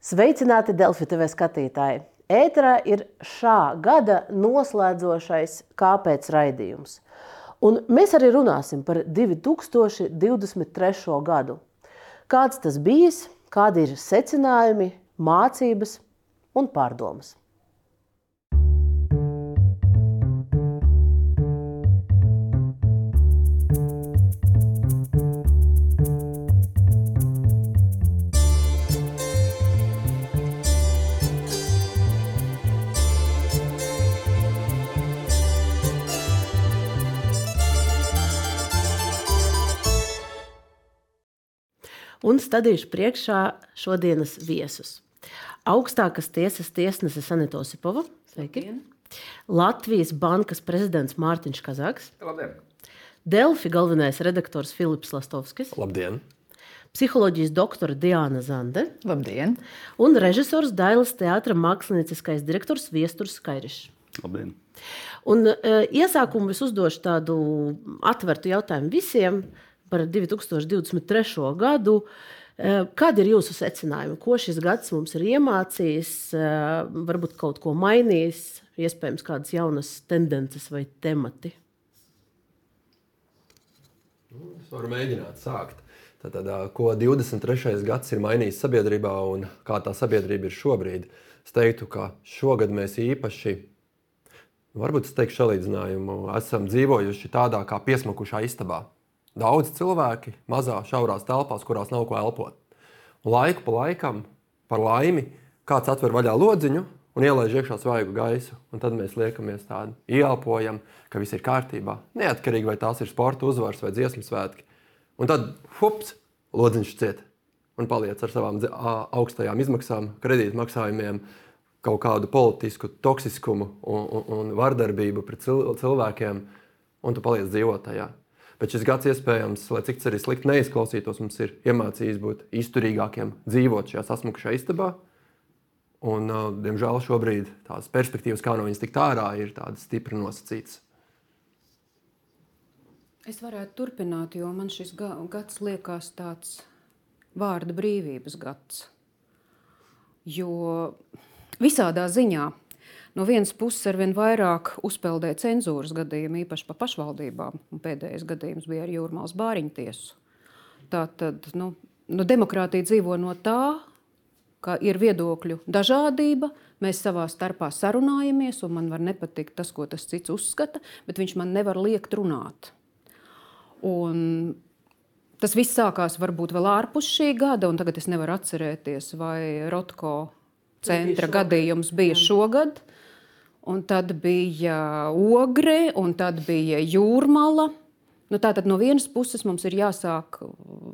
Sveicināti Delfi TV skatītāji! Ēterā ir šā gada noslēdzošais kāpēc raidījums. Un mēs arī runāsim par 2023. gadu. Kāds tas bijis, kādi ir secinājumi, mācības un pārdomas. Un stādīšu priekšā šodienas viesus. Augstākās tiesas tiesnese Sanita Osipova, sveiki! Labdien. Latvijas bankas prezidents Mārtiņš Kazaks. Labdien! Delfi galvenais redaktors Filips Lastovskis. Labdien! Psiholoģijas doktore Diana Zande. Labdien! Un režisors Dailas teātra mākslinieckais direktors Viesturs Skairišs. Labdien! Un, uh, iesākumu es uzdošu tādu atvertu jautājumu visiem. Uh, par 2023. gadu. Eh, kādi ir jūsu secinājumi? Ko šis gads mums ir iemācījis, eh, varbūt kaut ko mainījis, iespējams, kādas jaunas tendences vai temati? Nu, es varu mēģināt sākt. Tātad, ko 23. gads ir mainījis sabiedrībā un kā tā sabiedrība ir šobrīd? Es teiktu, ka šogad mēs īpaši, varbūt es teiktu, salīdzinājumu, esam dzīvojuši tādā kā piesmakušā istabā. Daudz cilvēki mazā, šaurās telpās, kurās nav ko elpot. Un laiku pa laikam, par laimi, kāds atver vaļā lodziņu un ielaiž iekšā svaigu gaisu. Un tad mēs liekamies tādi, ieelpojam, ka viss ir kārtībā. Neatkarīgi vai tās ir sporta uzvaras vai dziesmu svētki. Un tad, hups, lodziņš ciet un paliec ar savām augstajām izmaksām, kredītmaksājumiem, kaut kādu politisku toksiskumu un, un, un vardarbību pret cilvēkiem, un tu paliec dzīvot tajā. Bet šis gads, iespējams, lai cik arī slikti neizklausītos, mums ir iemācījis būt izturīgākiem, dzīvot šajā sasmukušajā istabā. Un, uh, diemžēl šobrīd tās perspektīvas, kā no viņas tikt ārā, ir tādas stipri nosacītas. Es varētu turpināt, jo man šis gads liekas tāds vārda brīvības gads. Jo visādā ziņā no vienas puses ar vien vairāk uzpeldē cenzūras gadījumu, īpaši pa pašvaldībām. Un pēdējais gadījums bija ar Jūrmālas bāriņu tiesu. Tā tad nu, nu, demokrātija dzīvo no tā, ka ir viedokļu dažādība. Mēs savā starpā sarunājamies, un man var nepatikt tas, ko tas cits uzskata, bet viņš man nevar liekt runāt. Un tas viss sākās varbūt vēl ārpus šī gada, un tagad es nevaru atcerēties, vai Rotko centra gadījums bija šogad. Un tad bija ogre, un tad bija jūrmala. Nu, tātad no vienas puses mums ir jāsāk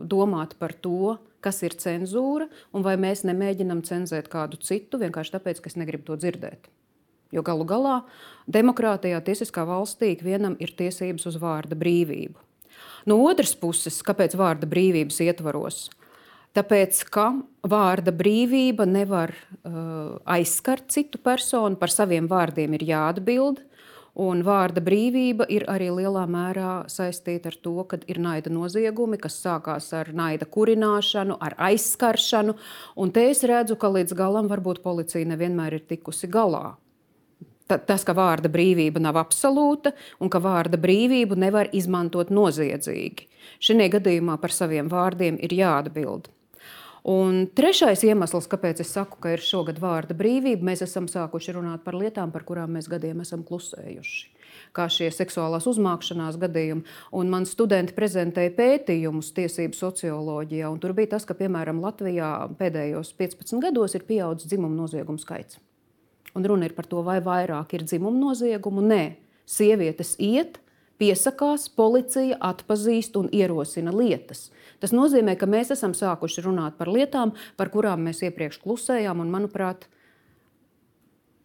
domāt par to, kas ir cenzūra, un vai mēs nemēģinām cenzēt kādu citu vienkārši tāpēc, ka es negribu to dzirdēt. Jo galu galā demokrātijā, tiesiskā valstī ikvienam ir tiesības uz vārda brīvību. No otras puses, kāpēc vārda brīvības ietvaros? Tāpēc, ka vārda brīvība nevar uh, aizskart citu personu, par saviem vārdiem ir jāatbild. Un vārda brīvība ir arī lielā mērā saistīta ar to, ka ir naida noziegumi, kas sākās ar naida kurināšanu, ar aizskaršanu. Un te es redzu, ka līdz galam varbūt policija nevienmēr ir tikusi galā. Tas, ka vārda brīvība nav absolūta un ka vārda brīvību nevar izmantot noziedzīgi. Šajā gadījumā par saviem vārdiem ir jāatbild. Un trešais iemesls, kāpēc es saku, ka ir šogad vārda brīvība, mēs esam sākuši runāt par lietām, par kurām mēs gadiem esam klusējuši. Kā šie seksuālās uzmākšanās gadījumi. Un man studenti prezentēja pētījumus tiesību socioloģijā. Tur bija tas, ka, piemēram, Latvijā pēdējos 15 gados ir pieaudzis dzimumu noziegumu skaits. Un runa ir par to, vai vairāk ir dzimumu noziegumu. Nē, sievietes iet, piesakās, policija atpazīst un ierosina lietas. Tas nozīmē, ka mēs esam sākuši runāt par lietām, par kurām mēs iepriekš klusējām. Un, manuprāt,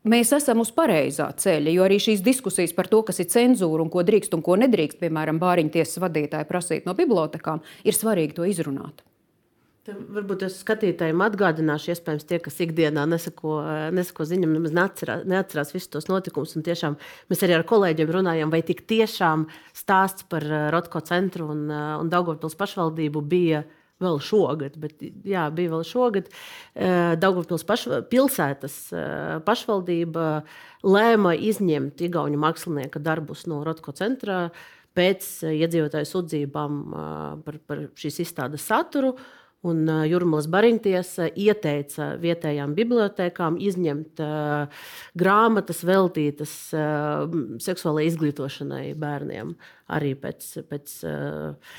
mēs esam uz pareizā ceļa. Jo arī šīs diskusijas par to, kas ir cenzūra un ko drīkst un ko nedrīkst, piemēram, bāriņu tiesas vadītāji prasīt no bibliotekām, ir svarīgi to izrunāt. Varbūt es skatītājiem atgādināšu, iespējams, tie, kas ikdienā nesako, nesako ziņām, nemaz neatcerās, neatcerās visus tos notikumus. Tiešām mēs arī ar kolēģiem runājam, vai tik tiešām stāsts par eh, Rotko centru un, eh, un Daugopils pašvaldību bija vēl šogad, bet jā, bija vēl šogad. Daugavpils paš, pilsētas pašvaldība lēma izņemt Igauņu mākslinieka darbus no Rotko centra pēc iedzīvotāju sūdzībām par, par šīs izstādes saturu. Un Jurmālas Bariņtiesa ieteica vietējām bibliotekām izņemt uh, grāmatas veltītas uh, seksuālajai izglītošanai bērniem arī pēc. pēc uh,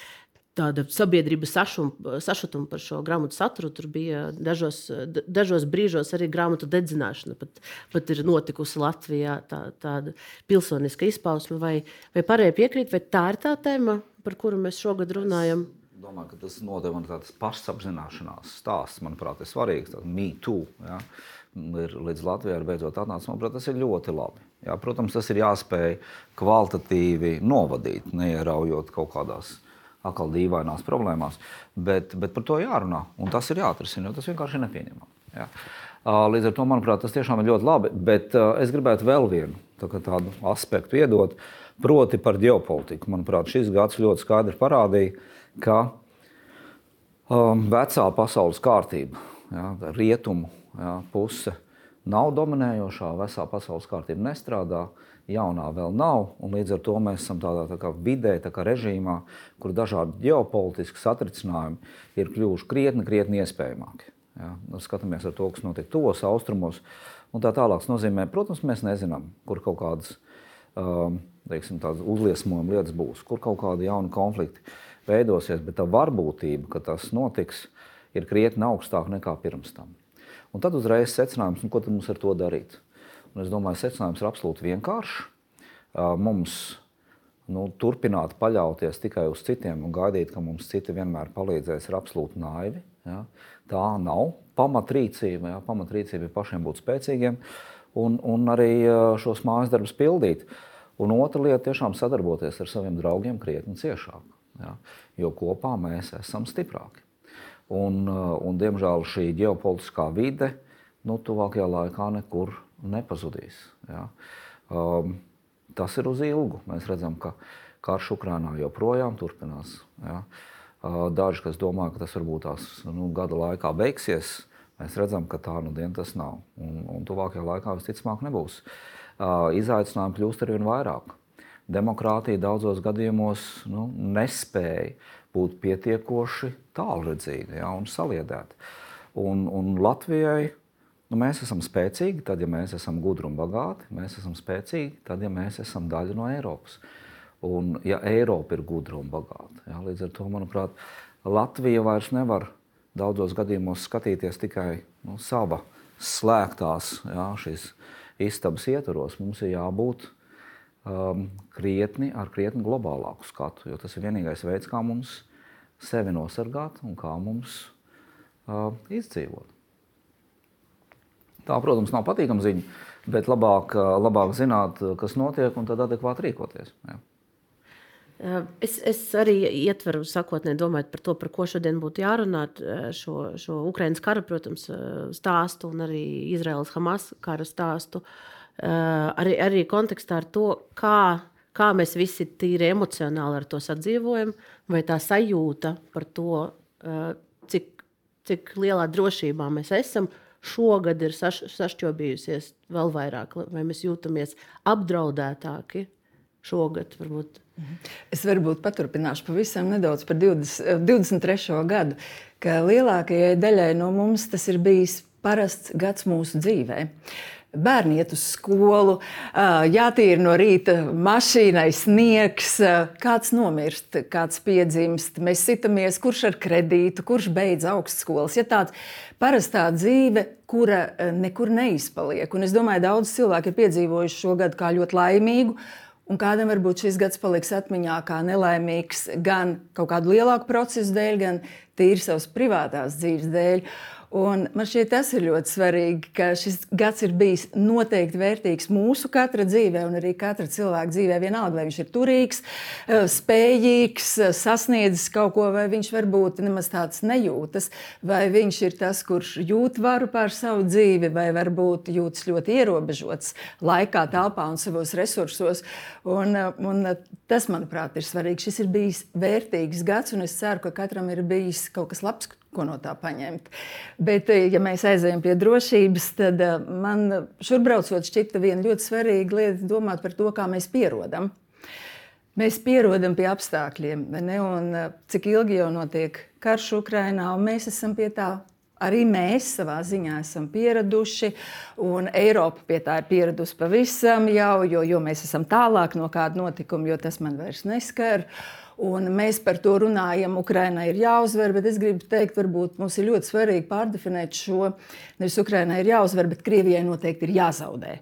tāda sabiedrības sašuma, sašutuma par šo grāmatu saturu. Tur bija dažos, dažos brīžos arī grāmatu dedzināšana. Pat, pat ir notikusi Latvijā tā, tāda pilsoniska izpausme. Vai, vai pārējie piekrīt, vai tā ir tā tēma, par kuru mēs šogad runājam? Es domāju, ka tas noteikti tāds pašapzināšanās stāsts, manuprāt, ir svarīgs. Too. Ja? Ir līdz Latvijai ir beidzot atnācis. Manuprāt, tas ir ļoti labi. Jā, protams, tas ir jāspēj kvalitatīvi novadīt, neieraujot kaut kādās atkal dīvainās problēmās. Bet, bet par to jārunā, un tas ir jāatrisina, jo tas vienkārši ir nepieņemami. Ja. Līdz ar to, manuprāt, tas tiešām ir ļoti labi. Bet es gribētu vēl vienu tā tādu aspektu iedot, proti par ģeopolitiku. Manuprāt, šis gads ļoti skaidri parādīja, ka um, vecā pasaules kārtība, ja, rietumu ja, puse nav dominējošā, vecā pasaules kārtība nestrādā. Jaunā vēl nav. Līdz ar to mēs esam tādā tā kā vidē, tā kā režīmā, kur dažādi ģeopolitiski satricinājumi ir kļuvuši krietni, krietni iespējamāki. Ja? Nu, skatāmies ar to, kas notiek tuvos austrumos. Un tā tālāk nozīmē, protams, mēs nezinām, kur kaut kādas um, teiksim, uzliesmojuma lietas būs, kur kaut kādi jauni konflikti veidosies, bet tā varbūtība, ka tas notiks, ir krietni augstāka nekā pirms tam. Un tad uzreiz secinājums, nu, ko mums ar to darīt. Un es domāju, secinājums ir absolūti vienkāršs. Mums nu, turpināt paļauties tikai uz citiem un gaidīt, ka mums citi vienmēr palīdzēs, ir absolūti naivi. Ja? Tā nav pamatrīcība. Ja? Pamatrīcība ir pašiem būt spēcīgiem un, un arī šos mājas darbus pildīt. Un otra lieta - tiešām sadarboties ar saviem draugiem krietni ciešāk. Ja? Jo kopā mēs esam stiprāki. Un, un, diemžēl šī ģeopolitiskā vide nu, tuvākajā laikā nekur nepazudīs. Ja. Um, tas ir uz ilgu. Mēs redzam, ka karš Ukrajinā joprojām turpinās. Ja. Uh, daži, kas domā, ka tas varbūt tās nu, gada laikā beigsies, mēs redzam, ka tā nu diena tas nav. Un, un tuvākajā laikā visticamāk nebūs. Uh, izaicinājumi kļūst ar vien vairāk. Demokrātija daudzos gadījumos nu, nespēja būt pietiekoši tālredzīga ja, un saliedēta. Un, un Latvijai Nu, mēs esam spēcīgi, tad, ja mēs esam gudri un bagāti. Mēs esam spēcīgi, tad, ja mēs esam daļa no Eiropas. Un, ja Eiropa ir gudra un bagāta, jā, līdz ar to, manuprāt, Latvija vairs nevar daudzos gadījumos skatīties tikai nu, sava slēgtās jā, istabas ietvaros. Mums ir jābūt um, krietni ar krietni globālāku skatu, jo tas ir vienīgais veids, kā mums sevi nosargāt un kā mums uh, izdzīvot. Tā, protams, nav patīkama ziņa, bet labāk, labāk zināt, kas notiek, un tad adekvāti rīkoties. Jā. Es, es arī ietveru sakotnē, domājot par to, par ko šodien būtu jārunā, šo, šo Ukraiņas kara, protams, stāstu un arī Izraels Hamas kara stāstu. Arī, arī kontekstā ar to, kā, kā mēs visi tīri emocionāli ar to sadzīvojam, vai tā sajūta par to, cik, cik lielā drošībā mēs esam šogad ir saš, sašķobījusies vēl vairāk, vai mēs jūtamies apdraudētāki šogad. Varbūt. Es varbūt paturpināšu pavisam nedaudz par 20, 23. gadu, ka lielākajai daļai no mums tas ir bijis parasts gads mūsu dzīvēm. Bērni iet uz skolu, jātīra no rīta mašīnai sniegs, kāds nomirst, kāds piedzimst. Mēs sitamies, kurš ar kredītu, kurš beidz augstskolas. Ja tāds parastā dzīve, kura nekur neizpaliek. Un es domāju, daudz cilvēku ir piedzīvojuši šo gadu kā ļoti laimīgu. Un kādam varbūt šis gads paliks atmiņā kā nelaimīgs gan kaut kādu lielāku procesu dēļ, gan tīri savas privātās dzīves dēļ. Un man šķiet, tas ir ļoti svarīgi, ka šis gads ir bijis noteikti vērtīgs mūsu katra dzīvē, un arī katra cilvēka dzīvē. Vienalga, vai viņš ir turīgs, eh, spējīgs, eh, sasniedzis kaut ko, vai viņš varbūt nemaz tāds nejūtas, vai viņš ir tas, kurš jūt varu pār savu dzīvi, vai varbūt jūtas ļoti ierobežots laikā, telpā un savos resursos. Un, eh, un tas, manuprāt, ir svarīgi. Šis ir bijis vērtīgs gads, un es ceru, ka katram ir bijis kaut kas labs, ko no tā paņemt. Bet, eh, ja mēs aizejam pie drošības, tad eh, man šurbraucot šķita viena ļoti svarīga lieta domāt par to, kā mēs pierodam. Mēs pierodam pie apstākļiem, un eh, cik ilgi jau notiek karš Ukrajinā, un mēs esam pie tā. Arī mēs savā ziņā esam pieraduši, un Eiropa pie tā ir pieradusi pavisam jau, jo, jo mēs esam tālāk no kāda notikuma, jo tas man vairs neskar. Un mēs par to runājam, Ukraiņai ir jāuzvar, bet es gribu teikt, varbūt mums ir ļoti svarīgi pārdefinēt šo. Nevis Ukraiņai ir jāuzvar, bet Krievijai noteikti ir jāzaudē.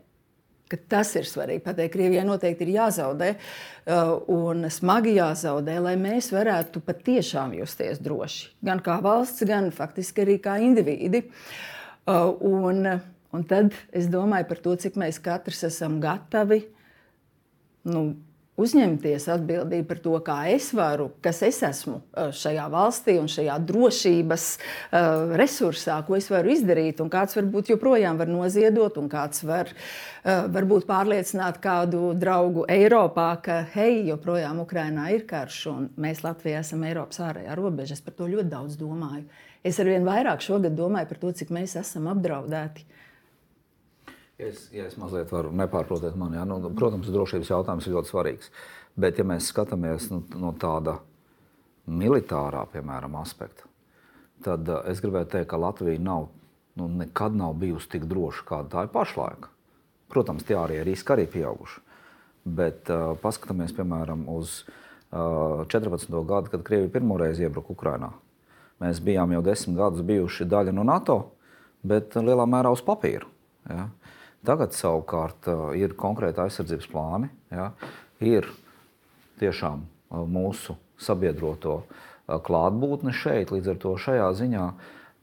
Ka tas ir svarīgi. Pateikt, Krievijai noteikti ir jāzaudē uh, un smagi jāzaudē, lai mēs varētu patiešām justies droši. Gan kā valsts, gan faktiski arī kā indivīdi. Uh, un, un tad es domāju par to, cik mēs katrs esam gatavi nu, uzņemties atbildību par to, kā es varu, kas es esmu uh, šajā valstī un šajā drošības uh, resursā, ko es varu izdarīt, un kāds varbūt joprojām var noziedot, un kāds var uh, varbūt pārliecināt kādu draugu Eiropā, ka hei, joprojām Ukrainā ir karš, un mēs Latvijā esam Eiropas ārējā robeža. Es par to ļoti daudz domāju. Es arvien vairāk šogad domāju par to, cik mēs esam apdraudēti. Ja es, ja es mazliet varu nepārprotiet mani, ja, nu, protams, drošības jautājums ir ļoti svarīgs. Bet, ja mēs skatāmies nu, no tāda militārā, piemēram, aspekta, tad uh, es gribētu teikt, ka Latvija nav, nu, nekad nav bijusi tik droša, kāda tā ir pašlaik. Protams, tie arī riski arī pieauguši. Bet uh, paskatāmies, piemēram, uz uh, 14. gadu, kad Krievija pirmoreiz iebruka Ukrajinā. Mēs bijām jau desmit gadus bijuši daļa no NATO, bet lielā mērā uz papīra. Ja? Tagad savukārt ir konkrēti aizsardzības plāni, ja, ir tiešām mūsu sabiedroto klātbūtne šeit. Līdz ar to šajā ziņā,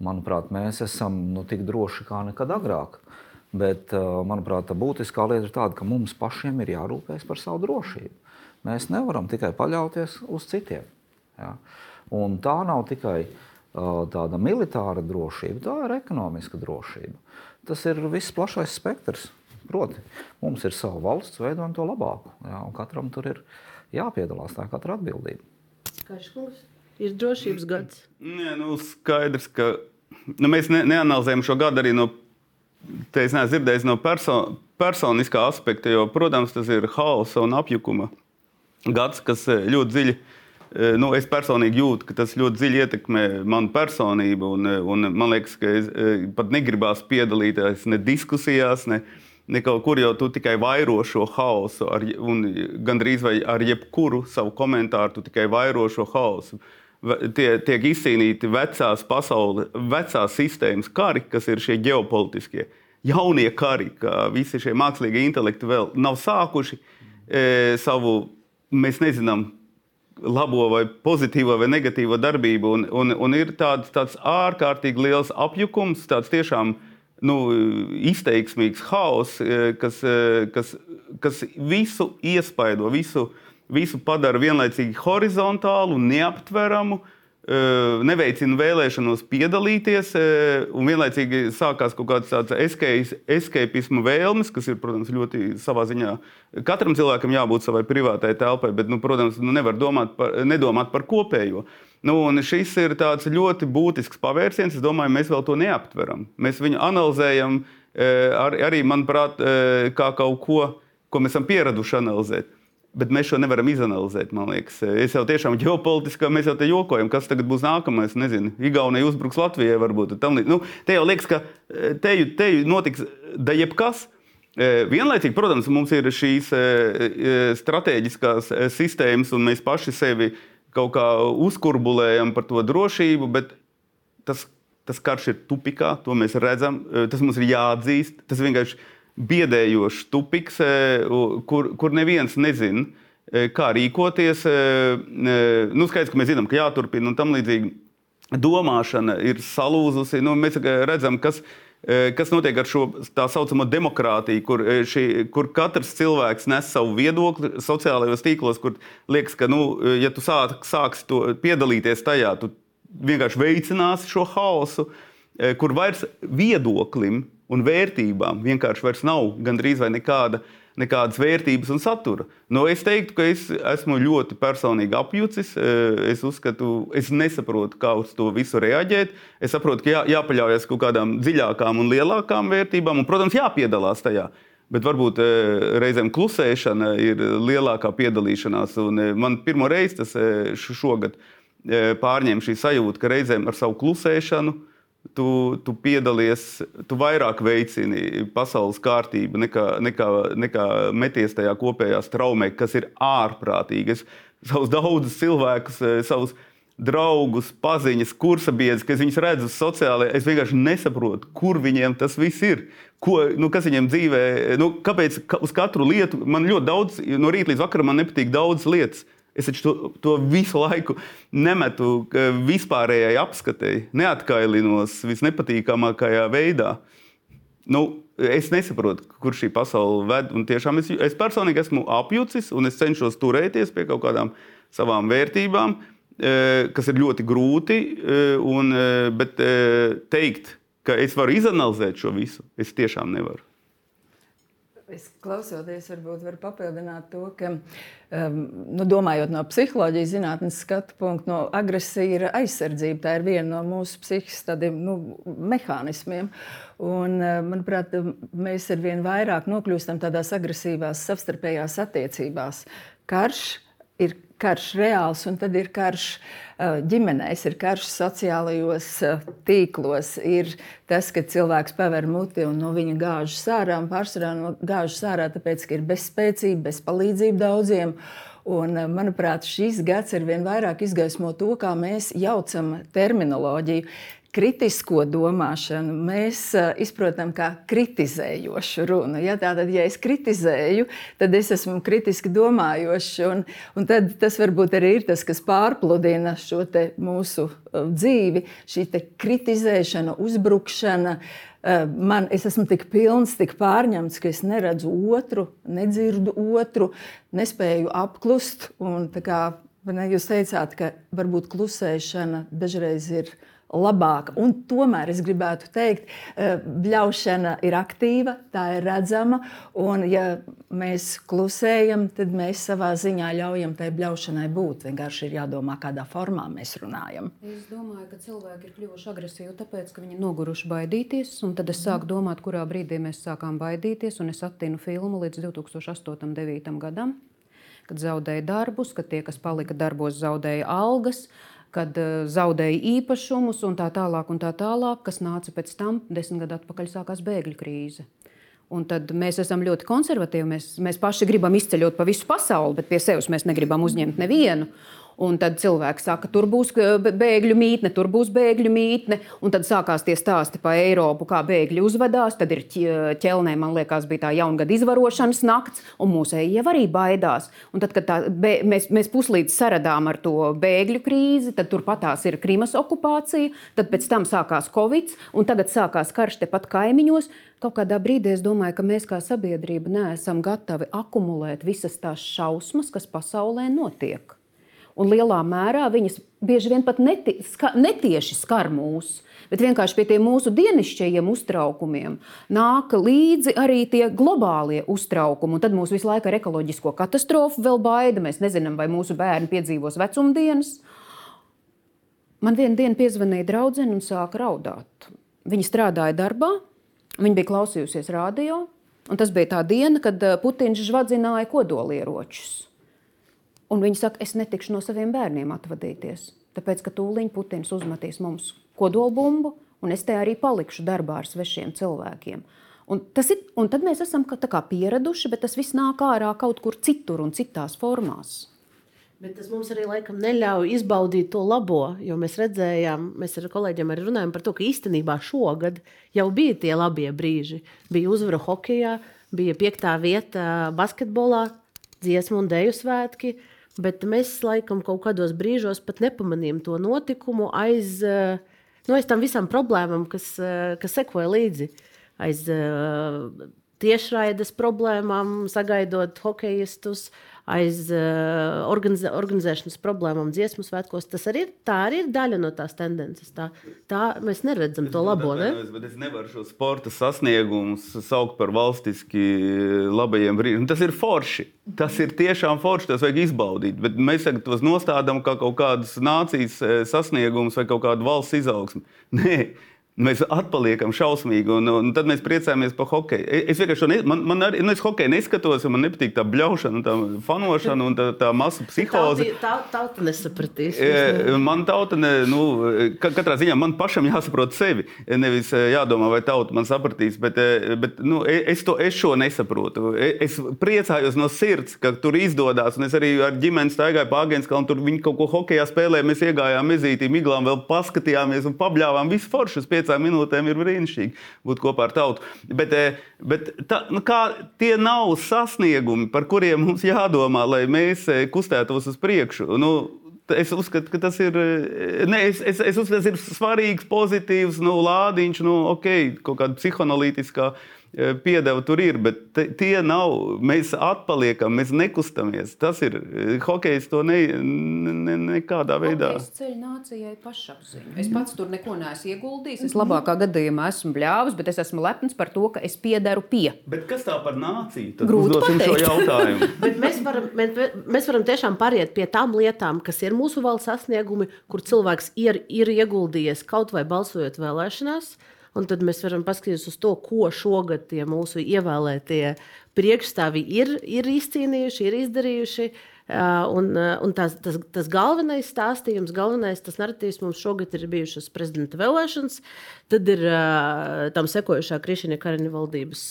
manuprāt, mēs esam nu, tik droši kā nekad agrāk. Bet, manuprāt, būtiskā lieta ir tāda, ka mums pašiem ir jārūpējas par savu drošību. Mēs nevaram tikai paļauties uz citiem. Ja? Un tā nav tikai uh, tāda militāra drošība, tā ir ekonomiska drošība tas ir viss plašais spektrs. Proti, mums ir sava valsts, veidojam to labāku. Jā, katram tur ir jāpiedalās, tā ir katra atbildība. Kaškungs, ir drošības gads. Nē, nu, skaidrs, ka nu, mēs ne, neanalizējam šo gadu arī no, te es neesmu dzirdējis no perso, personiskā aspekta, jo, protams, tas ir haosa un apjukuma gads, kas eh, ļoti dziļi Eh, nu, es personīgi jūtu, ka tas ļoti dziļi ietekmē manu personību. Un, un man liekas, ka es pat negribās piedalīties ne diskusijās, ne, ne kaut kur, jo tu tikai vairo šo haosu. Ar, gandrīz vai ar jebkuru savu komentāru tu tikai vairo šo haosu. Tie, tiek izcīnīti vecās pasaules, vecās sistēmas kari, kas ir šie ģeopolitiskie, jaunie kari, ka visi šie mākslīgie intelekti vēl nav sākuši e, savu, mēs nezinām, labo vai pozitīvo vai negatīvo darbību. Un, un, un ir tāds, tāds ārkārtīgi liels apjukums, tāds tiešām nu, izteiksmīgs haoss, eh, kas, eh, kas, kas visu iespaido, visu, visu padara vienlaicīgi horizontālu, neaptveramu. Uh, neveicina vēlēšanos piedalīties, un vienlaicīgi sākās kaut kāds tāds escapisma vēlmes, kas ir, protams, ļoti savā ziņā. Katram cilvēkam jābūt savai privātai telpai, bet, nu, protams, nu, nevar domāt par, nedomāt par kopējo. Nu, šis ir ļoti būtisks pavērsiens. Es domāju, mēs vēl to neaptveram. Mēs viņu analizējam ar, arī, manuprāt, kā kaut ko, ko mēs esam pieraduši analizēt. Bet mēs šo nevaram izanalizēt. Es jau tiešām ģeopolitiski, mēs jau te jokojam, kas tagad būs nākamais. Nezinu, Igaunija uzbruks Latvijai, varbūt tam līdzīgi. Nu, te jau liekas, ka e, te, te notiks da jebkas. E, vienlaicīgi, protams, mums ir šīs e, strateģiskās sistēmas, un mēs paši sevi kaut kā uzkurbulējam par to drošību, bet tas, tas karš ir tupikā, to mēs redzam, tas mums ir jāatzīst. Tas vienkārši ir biedējošs tupiks, e, kur, kur neviens nezina, e, kā rīkoties. E, nu, skaidrs, ka mēs zinām, ka jāturpina un tam līdzīgi. domāšana ir salūzusi. Nu, mēs redzam, kas, kas notiek ar šo tā saucamo demokrātiju, kur, šī, kur katrs cilvēks nes savu viedokli sociālajos tīklos, kur liekas, ka, nu, ja tu sāk, sāksi piedalīties tajā, tu vienkārši veicināsi šo haosu, kur vairs viedoklim un vērtībām vienkārši nav gandrīz vai nekāda nekādas vērtības un satura. Nu, es teiktu, ka es esmu ļoti personīgi apjucis. Eh, es uzskatu, es nesaprotu, kā uz to visu reaģēt. Es saprotu, ka jā, jāpaļaujas kaut kādām dziļākām un lielākām vērtībām, un, protams, jāpiedalās tajā. Bet varbūt eh, reizēm klusēšana ir lielākā piedalīšanās. Un eh, man pirmo reizi tas šogad pārņēma šī sajūta, ka reizēm ar savu klusēšanu tu, tu piedalies, tu vairāk veicini pasaules kārtību nekā, nekā, nekā meties tajā kopējā traumē, kas ir ārprātīgi. Es savus daudzus cilvēkus, eh, savus draugus, paziņas, kursabiedrus, kas viņus redzu sociālajā, es vienkārši nesaprotu, kur viņiem tas viss ir. Ko, nu, kas viņiem dzīvē, nu, kāpēc ka uz katru lietu man ļoti daudz, no rīta līdz vakaram man nepatīk daudz lietas. Es to, to visu laiku nemetu vispārējai apskatēji, neatkailinos visnepatīkamākajā veidā. Nu, es nesaprotu, kur šī pasaule ved. Tiešām es, es personīgi esmu apjucis un es cenšos turēties pie kaut kādām savām vērtībām, e, kas ir ļoti grūti. E, un, e, bet teikt, ka es varu izanalizēt šo visu, es tiešām nevaru. Es klausoties, varbūt varu papildināt to, ka, um, nu, domājot no psiholoģijas zinātnes skatu punkta, no agresija ir aizsardzība. Tā ir viena no mūsu psihiskās tādiem nu, mehānismiem. Un, manuprāt, mēs ar vien vairāk nokļūstam tādās agresīvās savstarpējās attiecībās. Karš ir karš reāls, un tad ir karš uh, ģimenēs, ir karš sociālajos uh, tīklos. Ir tas, ka cilvēks paver muti un no viņa gāžas ārā, un pārsvarā no gāžas ārā, tāpēc, ka ir bezspēcība, bezpalīdzība daudziem. Un, uh, manuprāt, šis gads ar vien vairāk izgaismo to, kā mēs jaucam terminoloģiju kritisko domāšanu mēs izprotam kā kritizējošu runu. Ja? Tātad, ja es kritizēju, tad es esmu kritiski domājošs. Un, un tas varbūt arī ir tas, kas pārpludina šo mūsu dzīvi, šī kritizēšana, uzbrukšana. Man, es esmu tik pilns, tik pārņemts, ka es neredzu otru, nedzirdu otru, nespēju apklust. Un, kā, ne, jūs teicāt, ka varbūt klusēšana dažreiz ir labāka. Un tomēr es gribētu teikt, ka eh, bļaušana ir aktīva, tā ir redzama. Un, ja mēs klusējam, tad mēs savā ziņā ļaujam tai bļaušanai būt. Vienkārši ir jādomā, kādā formā mēs runājam. Es domāju, ka cilvēki ir kļuvuši agresīvi tāpēc, ka viņi ir noguruši baidīties. Tad es sāku domāt, kurā brīdī mēs sākām baidīties. Es attinu filmu līdz 2008. un 2009. gadam, kad zaudēja darbus, kad tie, kas palika darbos, zaudēja algas kad uh, zaudēja īpašumus un tā tālāk, un tā tālāk, kas nāca pēc tam, desmit gadu atpakaļ sākās bēgļu krīze. Un tad mēs esam ļoti konservatīvi. Mēs, mēs paši gribam izceļot pa visu pasauli, bet pie sevis mēs negribam uzņemt nevienu. Un tad cilvēki saka, tur būs bēgļu mītne, tur būs bēgļu mītne. Un tad sākās tie stāsti par Eiropu, kā bēgļi uzvedās. Tad ir ķelnē, man liekas, bija tā jaungada izvarošanas nakts, un mūsēji jau arī baidās. Un tad, kad tā, bē, mēs, mēs puslīdz saradām ar to bēgļu krīzi, tad turpatās ir Krimas okupācija, tad pēc tam sākās Covid, un tagad sākās karš tepat kaimiņos. Kaut kādā brīdī es domāju, ka mēs kā sabiedrība neesam gatavi akumulēt visas tās šausmas, kas pasaulē notiek un lielā mērā viņas bieži vien pat neti, ska, netieši skar mūs. Bet vienkārši pie tiem mūsu dienasčajiem uztraukumiem nāk līdzi arī tie globālie uztraukumi. Un tad mums visu laiku ar ekoloģisko katastrofu vēl baida. Mēs nezinām, vai mūsu bērni piedzīvos vecumdienas. Man vienā dienā piezvanīja draudzene un sāka raudāt. Viņa strādāja darbā, viņa bija klausījusies radio, un tas bija tā diena, kad eh, Putins žvadzināja kodolieročus. Un viņi saka, es netikšu no saviem bērniem atvadīties, tāpēc ka tūlīt Putins uzmetīs mums kodolbumbu, un es te arī palikšu darbā ar svešiem cilvēkiem. Un, ir, un tad mēs esam kā, kā pieraduši, bet tas viss nāk ārā kaut kur citur un citās formās. Bet tas mums arī laikam neļauj izbaudīt to labo, jo mēs redzējām, mēs ar kolēģiem arī runājam par to, ka īstenībā šogad jau bija tie labie brīži. Bija uzvara hokeja, bija piektā vieta basketbolā, dziesmu un dēļu svētki. Bet mēs laikam kaut kādos brīžos pat nepamanījām to notikumu aiz, eh, nu, aiz tam visām problēmām, kas, eh, kas sekoja līdzi. Aiz uh, tiešraides problēmām, sagaidot hokeistus, aiz uh, organizē, organizēšanas problēmām, dziesmu svētkos. Tas arī ir, tā arī ir daļa no tās tendences. Tā, tā mēs neredzam to labo. Ne? Es nevaru šo sporta sasniegumus saukt par valstiski labajiem brīžiem. Tas ir forši. Tas ir tiešām forši, tas vajag izbaudīt. Bet mēs tagad tos nostādām kā kaut kādas nācijas eh, sasniegumus vai kaut kādu valsts izaugsmu. Nē, Mēs atpaliekam šausmīgi, un, un tad mēs priecājamies par hokeju. Es vienkārši ne, man, man arī, nu, es hokeju neskatos, man nepatīk tā bļaušana, tā fanošana un tā, tā masu psihoze. Tā tauta nesapratīs. Man tauta, ne, nu, katrā ziņā man pašam jāsaprot sevi. Nevis eh, jādomā, vai tauta man sapratīs, bet, bet nu, e, es, to, es šo nesaprotu. E, es priecājos no sirds, ka tur izdodas, un es arī ar ģimeni staigāju pa Agenskalnu, tur viņi kaut ko hokejā spēlēja, mēs iegājām mezītī, miglām, vēl paskatījāmies un pabļāvām visu foršus piecām minūtēm ir brīnišķīgi būt kopā ar tautu. Bet, eh, bet tā, nu kā, tie nav sasniegumi, par kuriem mums jādomā, lai mēs eh, kustētos uz priekšu. Nu, Es uzskatu, ka tas ir, eh, ne, es, es, es uzskatu, tas ir svarīgs, pozitīvs nu, lādiņš, nu, ok, kaut kāda psihoanalītiskā uh, piedeva tur ir, bet tie nav. Mēs atpaliekam, mēs nekustamies. Tas ir hokejs to ne, ne, nekādā veidā. Es ceļu nācijai pašapziņu. Es pats tur neko neesmu ieguldījis. Es labākā gadījumā esmu bļāvis, bet es esmu lepns par to, ka es piederu pie. Bet kas tā par nāciju? Tad Grūti pateikt. šo jautājumu. mēs, varam, mēs, mēs varam tiešām pāriet pie tām lietām, kas ir mūsu valsts sasniegumi, kur cilvēks ir, ir ieguldījies kaut vai balsojot vēlēšanās. Un tad mēs varam paskatīties uz to, ko šogad tie mūsu ievēlētie priekšstāvji ir, ir izcīnījuši, ir izdarījuši. Un, un tas, tas, tas galvenais stāstījums, galvenais tas narratīvs mums šogad ir bijušas prezidenta vēlēšanas. Tad ir tam sekojušā Krišņa Kariņa valdības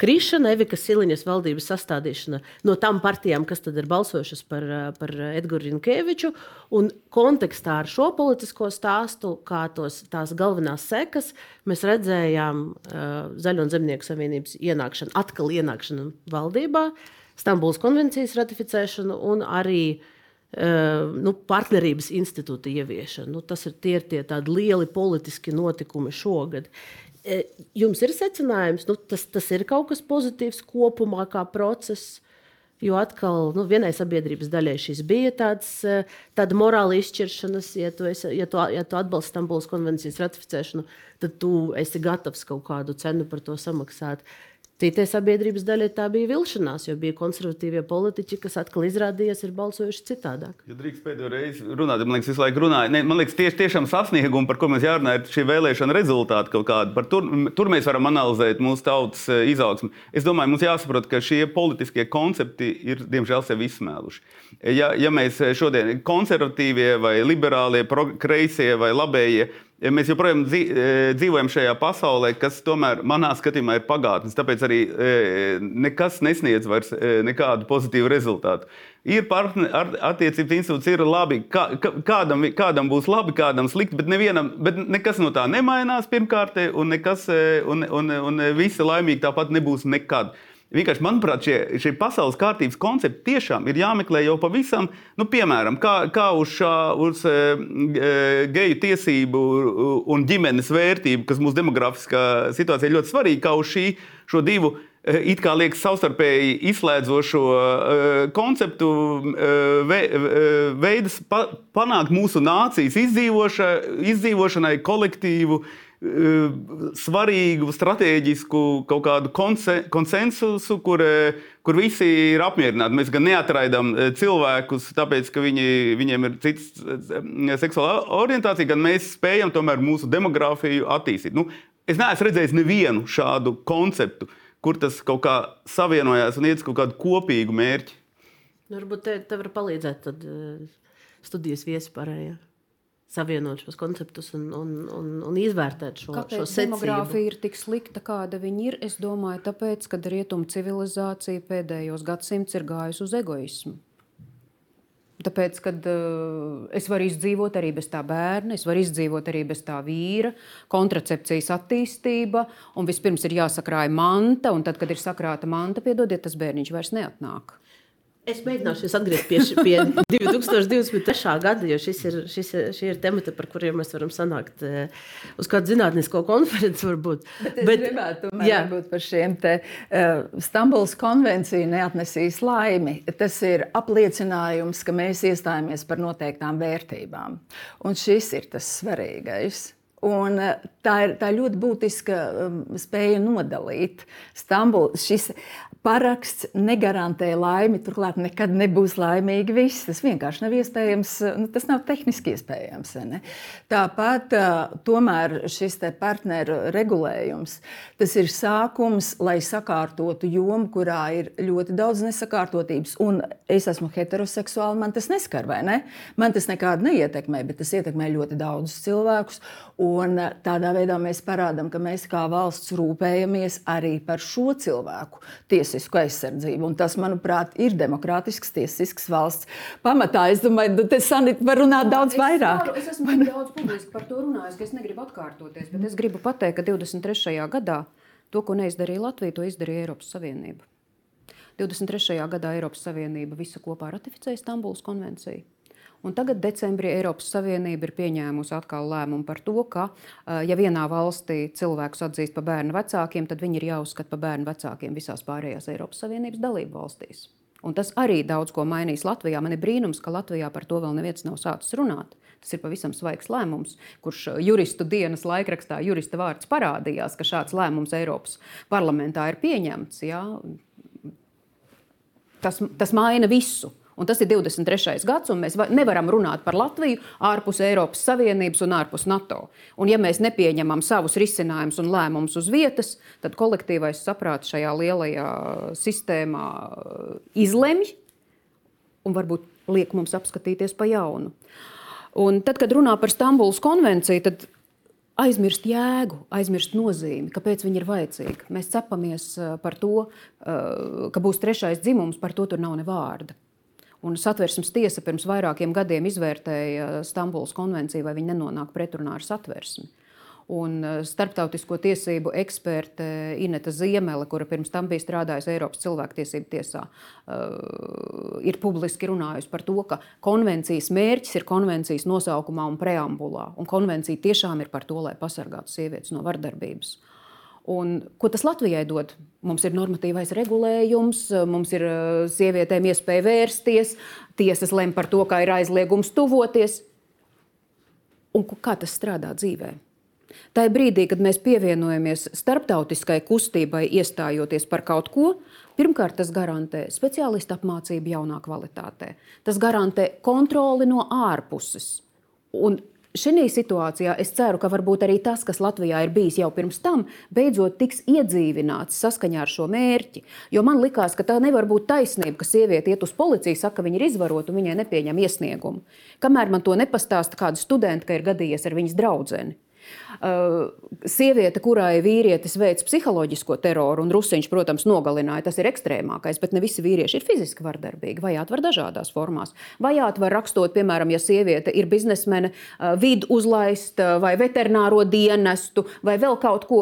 krišana, Evika Siliņas valdības sastādīšana no tām partijām, kas tad ir balsojušas par, par Edgars Rinkēviču. Un kontekstā ar šo politisko stāstu, kā tos, tās galvenās sekas, mēs redzējām uh, Zaļo un Zemnieku savienības ienākšanu, atkal ienākšanu valdībā, Stambulas konvencijas ratificēšanu un arī uh, nu, partnerības institūta ieviešanu. Nu, tas ir tie, ir tie lieli politiski notikumi šogad. E, jums ir secinājums, nu, tas, tas ir kaut kas pozitīvs kopumā, kā process. Jo atkal, nu, vienai sabiedrības daļai šis bija tāds, e, tāda morāla izšķiršanas, ja tu, esi, ja tu, ja tu atbalsti Stambulas konvencijas ratificēšanu, tad tu esi gatavs kaut kādu cenu par to samaksāt. Citai sabiedrības daļai tā bija vilšanās, jo bija konservatīvie politiķi, kas atkal izrādījās, ir balsojuši citādāk. Ja drīkst pēdējo reizi runāt, man liekas, visu laiku runāju. Ne, man liekas, tieši tiešām sasniegumi, par ko mēs jārunā, ir šī vēlēšana rezultāti kaut kādi. Par tur, tur mēs varam analizēt mūsu tautas e, izaugsmu. Es domāju, mums jāsaprot, ka šie politiskie koncepti ir diemžēl sevi izsmēluši. Ja, ja mēs šodien konservatīvie vai liberālie, kreisie vai labējie ja mēs joprojām e, dzīvojam šajā pasaulē, kas tomēr manā skatījumā ir pagātnes, tāpēc arī e, nekas nesniedz vairs e, nekādu pozitīvu rezultātu. Ir attiecības institūts, ir labi. Kā, kādam, kādam būs labi, kādam slikti, bet, nevienam, bet nekas no tā nemainās pirmkārt, un, nekas, un, un, un visi laimīgi tāpat nebūs nekad. Vienkārši, manuprāt, šie, šie pasaules kārtības koncepti tiešām ir jāmeklē jau pavisam, nu, piemēram, kā, kā uz, šā, uz e, e, geju tiesību un ģimenes vērtību, kas mūsu demografiskā situācijā ļoti svarīga, kā uz šī, šo divu e, it kā liekas savstarpēji izslēdzošo uh, konceptu ve, veidus pa, panākt mūsu nācijas izdzīvoša, izdzīvošanai kolektīvu svarīgu, strateģisku kaut kādu konsensusu, kur, kur visi ir apmierināti. Mēs gan neatraidām cilvēkus, tāpēc, ka viņi, viņiem ir cits seksuāla orientācija, gan mēs spējam tomēr mūsu demogrāfiju attīstīt. Nu, es neesmu redzējis nevienu šādu konceptu, kur tas kaut kā savienojās un iet uz kaut kādu kopīgu mērķi. Nu, varbūt te, te var palīdzēt tad, studijas viespārējā. Ja? Savienot šos konceptus un, un, un, un izvērtēt šo, Kāpēc secību. demogrāfija ir tik slikta, kāda viņa ir? Es domāju, tāpēc, ka rietumu civilizācija pēdējos gadsimtos ir gājusi uz egoismu. Tāpēc, kad uh, es varu izdzīvot arī bez tā bērna, es varu izdzīvot arī bez tā vīra, kontracepcijas attīstība, un vispirms ir jāsakrāja manta, un tad, kad ir sakrāta manta, piedodiet, tas bērniņš vairs neatnāk. Es mēģināšu jūs atgriezt pie, ši- pie 2023. gada, jo šis ir, šis šie ir temati, par kuriem mēs varam sanākt eh, uz kādu zinātnisko konferenci. Varbūt. Bet es Bet, gribētu būt par šiem te uh, Stambuls konvenciju neatnesīs laimi. Tas ir apliecinājums, ka mēs iestājāmies par noteiktām vērtībām. Un šis ir tas svarīgais. Un uh, tā ir tā ļoti būtiska um, spēja nodalīt Stambulu. Šis paraksts negarantē laimi, turklāt nekad nebūs laimīgi viss. Tas vienkārši nav iespējams, nu, tas nav tehniski iespējams. Ne? Tāpat tomēr šis partneru regulējums, ir sākums, lai sakārtotu jomu, kurā ir ļoti daudz nesakārtotības. Un es esmu heteroseksuāli, man tas neskar, vai ne? Man tas nekādu neietekmē, bet tas ietekmē ļoti daudzus cilvēkus. Un tādā veidā mēs parādām, ka mēs kā valsts rūpējamies arī par šo cilvēku tiesību tiesisku aizsardzību. Un tas, manuprāt, ir demokrātisks, tiesisks valsts pamatā. Es domāju, ka te Sanita var runāt daudz es vairāk. Varu, es esmu daudz publiski par to runājis, ka es negribu atkārtoties, bet es gribu pateikt, ka 23. gadā to, ko neizdarīja Latvija, to izdarīja Eiropas Savienība. 23. gadā Eiropas Savienība visa kopā ratificēja Stambulas konvenciju. Un tagad, decembrī, Eiropas Savienība ir pieņēmusi atkal lēmumu par to, ka, ja vienā valstī cilvēkus atzīst par bērnu vecākiem, tad viņi ir jāuzskata par bērnu vecākiem visās pārējās Eiropas Savienības dalību valstīs. Un tas arī daudz ko mainīs Latvijā. Man ir brīnums, ka Latvijā par to vēl neviens nav sācis runāt. Tas ir pavisam svaigs lēmums, kurš juristu dienas laikrakstā jurista vārds parādījās, ka šāds lēmums Eiropas parlamentā ir pieņemts. Jā. Tas, tas maina visu. Un tas ir 23. gads, un mēs nevaram runāt par Latviju ārpus Eiropas Savienības un ārpus NATO. Un, ja mēs nepieņemam savus risinājumus un lēmumus uz vietas, tad kolektīvais saprāts šajā lielajā sistēmā izlemj un varbūt liek mums apskatīties pa jaunu. Un tad, kad runā par Stambulas konvenciju, tad aizmirst jēgu, aizmirst nozīmi, kāpēc viņi ir vajadzīgi. Mēs cepamies eh, par to, eh, ka būs trešais dzimums, par to tur nav ne vārda. Un satversmes tiesa pirms vairākiem gadiem izvērtēja Stambulas konvenciju, vai viņa nenonāk pretrunā ar satversmi. Un eh, starptautisko tiesību eksperte Ineta Ziemele, kura pirms tam bija strādājusi Eiropas cilvēktiesību tiesā, uh, ir publiski runājusi par to, ka konvencijas mērķis ir konvencijas nosaukumā un preambulā. Un konvencija tiešām ir par to, lai pasargātu sievietes no vardarbības. Un, ko tas Latvijai dod? Mums ir normatīvais regulējums, mums ir eh, sievietēm iespēja vērsties, tiesas lem par to, kā ir aizliegums tuvoties. Un kā tas strādā dzīvē? Tā ir brīdī, kad mēs pievienojamies starptautiskai kustībai, iestājoties par kaut ko. Pirmkārt, tas garantē speciālistu apmācību jaunā kvalitātē. Tas garantē kontroli no ārpuses. Un Šajā situācijā es ceru, ka varbūt arī tas, kas Latvijā ir bijis jau pirms tam, beidzot tiks iedzīvināts saskaņā ar šo mērķi. Jo man likās, ka tā nevar būt taisnība, ka sieviete iet uz policiju, saka, ka viņa ir izvarota un viņai nepieņem iesniegumu. Kamēr man to nepastāsta kāda studenta, ka ir gadījies ar viņas draugu. Uh, sieviete, kurai vīrietis veids psiholoģisko teroru, un Rusiņš, protams, nogalināja, tas ir ekstrēmākais, bet ne visi vīrieši ir fiziski vardarbīgi. Vajāt var dažādās formās. Vajāt var rakstot, piemēram, ja sieviete ir biznesmene, uh, vidu uzlaist uh, vai veterināro dienestu vai vēl kaut ko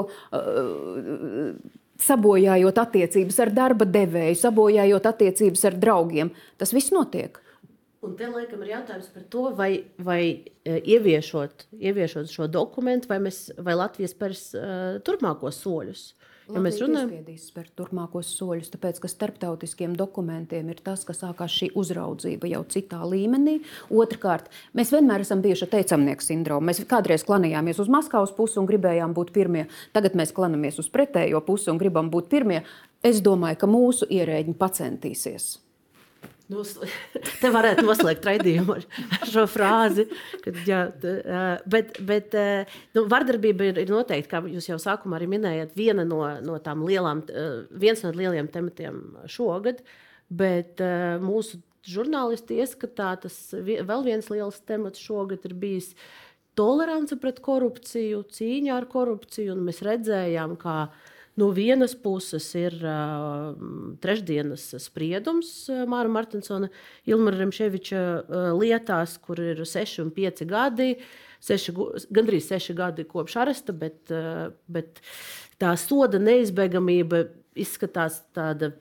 sabojājot attiecības ar darba devēju, sabojājot attiecības ar draugiem. Tas viss notiek. Un te laikam ir jautājums par to, vai, vai e, ieviešot, ieviešot šo dokumentu, vai, mēs, vai Latvijas spērs uh, turpmākos soļus. Ja mēs runājam par turpmākos soļus, tāpēc ka starptautiskiem dokumentiem ir tas, ka sākās šī uzraudzība jau citā līmenī. Otrakārt, mēs vienmēr esam bijuši ar teicamnieku sindromu. Mēs kādreiz klanījāmies uz Maskavas pusi un gribējām būt pirmie. Tagad mēs klanamies uz pretējo pusi un gribam būt pirmie. Es domāju, ka mūsu ierēģi pacentīsies Nu, te varētu noslēgt raidījumu ar šo frāzi. Kad, jā, bet bet nu, vardarbība ir, ir noteikti, kā jūs jau sākumā arī minējāt, viena no, no tām lielām, viens no lielajiem tematiem šogad. Bet mūsu žurnālisti ieskatā tas vēl viens liels temats šogad ir bijis tolerance pret korupciju, cīņa ar korupciju. Mēs redzējām, kā No vienas puses ir uh, trešdienas spriedums uh, Māra Martinsona, Ilmara Remševiča uh, lietās, kur ir 6 un 5 gadi. Seši, gandrīz seši gadi kopš aresta, bet, uh, bet tā soda neizbēgamība izskatās tāda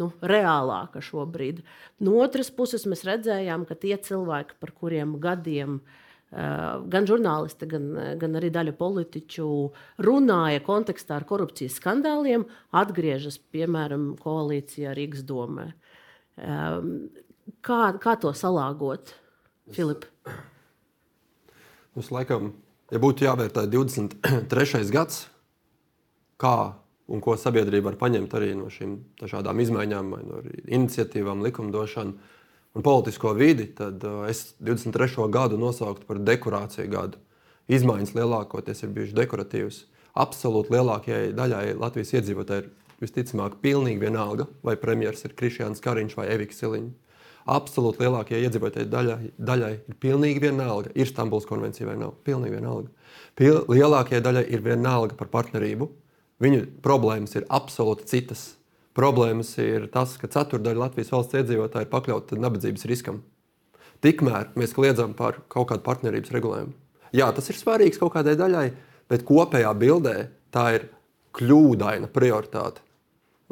nu, reālāka šobrīd. No otras puses, mēs redzējām, ka tie cilvēki, par kuriem gadiem uh, gan žurnālisti, gan, gan arī daļa politiķu runāja kontekstā ar korupcijas skandāliem, atgriežas piemēram koalīcijā Rīgas domē. Kā, kā to salāgot, Filip? Mums laikam, ja būtu jāvērtē 23. gads, kā un ko sabiedrība var paņemt arī no šīm dažādām izmaiņām, no iniciatīvām, likumdošanu un politisko vidi, tad uh, es 23. gadu nosauktu par dekorāciju gadu. Izmaiņas lielākoties ir bijušas dekoratīvas. Absolūti lielākajai daļai Latvijas iedzīvotāji ir visticamāk pilnīgi vienalga, vai premjerministrs ir Krišjāns Kariņš vai Evika Siliņš. Absolūti lielākajai iedzīvotāji daļai, daļai ir pilnīgi vienalga, ir Stambulas konvencija vai nav. Pilnīgi vienalga. Pil lielākajai daļai ir vienalga par partnerību, Viņu problēmas ir absolūti citas. Problēmas ir tas, ka ceturdaļa Latvijas valsts iedzīvotāji ir pakļauti nabadzības riskam. Tikmēr mēs kliedzam par kaut kādu partnerības regulējumu. Jā, tas ir svarīgs kaut kādai daļai, bet kopējā bildē tā ir kļūdaina prioritāte.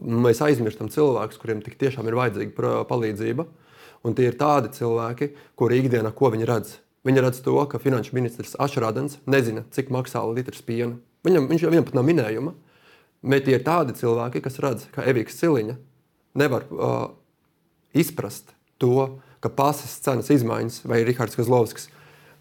Mēs aizmirstam cilvēkus, kuriem tik tiešām ir vajadzīga palīdzība. Un tie ir tādi cilvēki, kuri ikdienā ko viņi redz. Viņi redz to, ka finanšu ministrs Ašrādens nezina, cik maksā litrs piena. Viņam, viņš vienam pat nav minējuma. Bet ir tādi cilvēki, kas redz, ka Evīks Ciliņa nevar uh, izprast to, ka pasas cenas izmaiņas vai Rihards Kazlovskis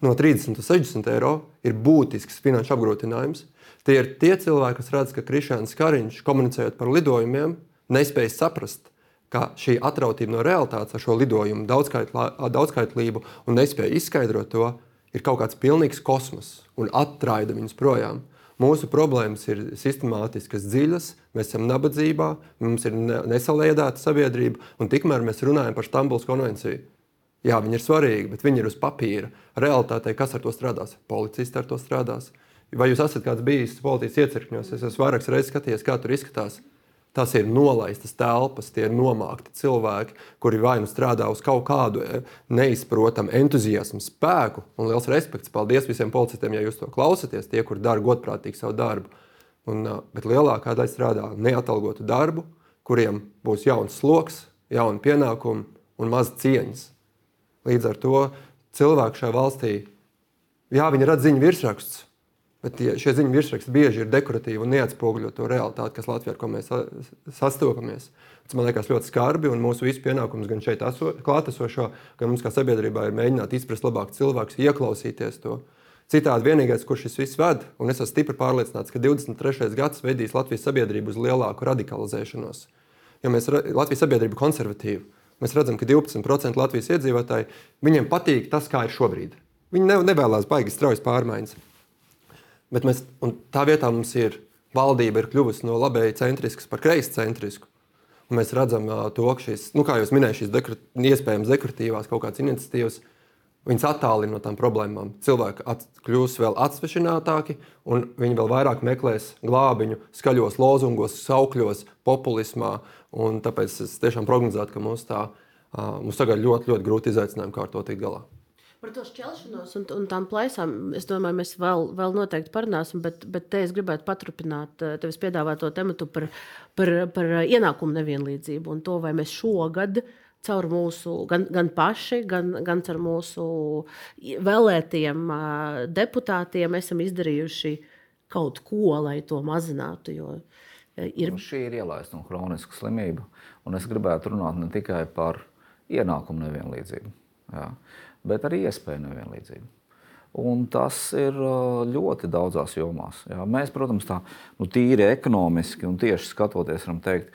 no 30 līdz 60 eiro ir būtisks finanšu apgrūtinājums. Tie ir tie cilvēki, kas redz, ka Krišāns Kariņš, komunicējot par lidojumiem, nespēj saprast, ka šī atrautība no realitātes ar šo lidojumu daudzskaitlību un nespēja izskaidrot to, ir kaut kāds pilnīgs kosmos un atraida viņus projām. Mūsu problēmas ir sistemātiskas, dziļas, mēs esam nabadzībā, mums ir nesaliedēta sabiedrība, un tikmēr mēs runājam par Stambulas konvenciju. Jā, viņi ir svarīgi, bet viņi ir uz papīra. Realtātē, kas ar to strādās? Policisti ar to strādās. Vai jūs esat kāds bijis policijas iecirkņos? Es esmu vairākas reizes skatījies, kā tur izskatās. Tas ir nolaistas telpas, tie ir nomākti cilvēki, kuri vai nu strādā uz kaut kādu eh, neizprotamu entuziasmu, spēku. Un liels respekts. Paldies visiem policistiem, ja jūs to klausāties, tie, kur dara godprātīgi savu darbu. Un, eh, bet lielākā daļa strādā neatalgotu darbu, kuriem būs jauns sloks, jauni pienākumi un maz cieņas. Līdz ar to cilvēki šajā valstī, jā, viņi redz ziņu virsrakstus, Bet tie, šie ziņu virsraksti bieži ir dekoratīvi un neatspoguļo to realitāti, kas Latvijā, ar ko mēs sastopamies. Tas man liekas ļoti skarbi, un mūsu visu pienākums gan šeit eso, klātesošo, gan mums kā sabiedrībā ir mēģināt izprast labāk cilvēkus, ieklausīties to. Citādi vienīgais, kurš šis viss ved, un es esmu stipri pārliecināts, ka 23. gads vedīs Latvijas sabiedrību uz lielāku radikalizēšanos. Jo mēs Latvijas sabiedrība ir konservatīva. Mēs redzam, ka 12% Latvijas iedzīvotāji viņiem patīk tas, kā ir šobrīd. Viņi ne, nevēlas baigi straujas pārmaiņas. Bet mēs, tā vietā mums ir valdība ir kļuvusi no labēji centriskas par kreisi centrisku. Un mēs redzam to, ka šīs, nu, kā jau minēju, šīs dekor, iespējams dekoratīvās kaut kādas iniciatīvas, viņas attālina no tām problēmām. Cilvēki at, kļūs vēl atsvešinātāki, un viņi vēl vairāk meklēs glābiņu skaļos lozungos, saukļos, populismā. Tāpēc es tiešām prognozētu, ka mums, tā, mums tagad ļoti, ļoti grūti izaicinājumi, kā ar to tikt galā. Par to šķelšanos un, un tām plaisām es domāju, mēs vēl, vēl noteikti parunāsim, bet, bet te es gribētu paturpināt eh, tevis piedāvāto tematu par, par, par ienākumu nevienlīdzību un to, vai mēs šogad caur mūsu gan, gan paši, gan, gan caur mūsu vēlētiem eh, deputātiem esam izdarījuši kaut ko, lai to mazinātu. Jo, eh, ir... Nu, šī ir ielaista un kroniska slimība, un es gribētu runāt ne tikai par ienākumu nevienlīdzību. Jā bet arī iespēju nevienlīdzību. Un tas ir ļoti daudzās jomās. Jā. Mēs, protams, tā nu, tīri ekonomiski un tieši skatoties, varam teikt,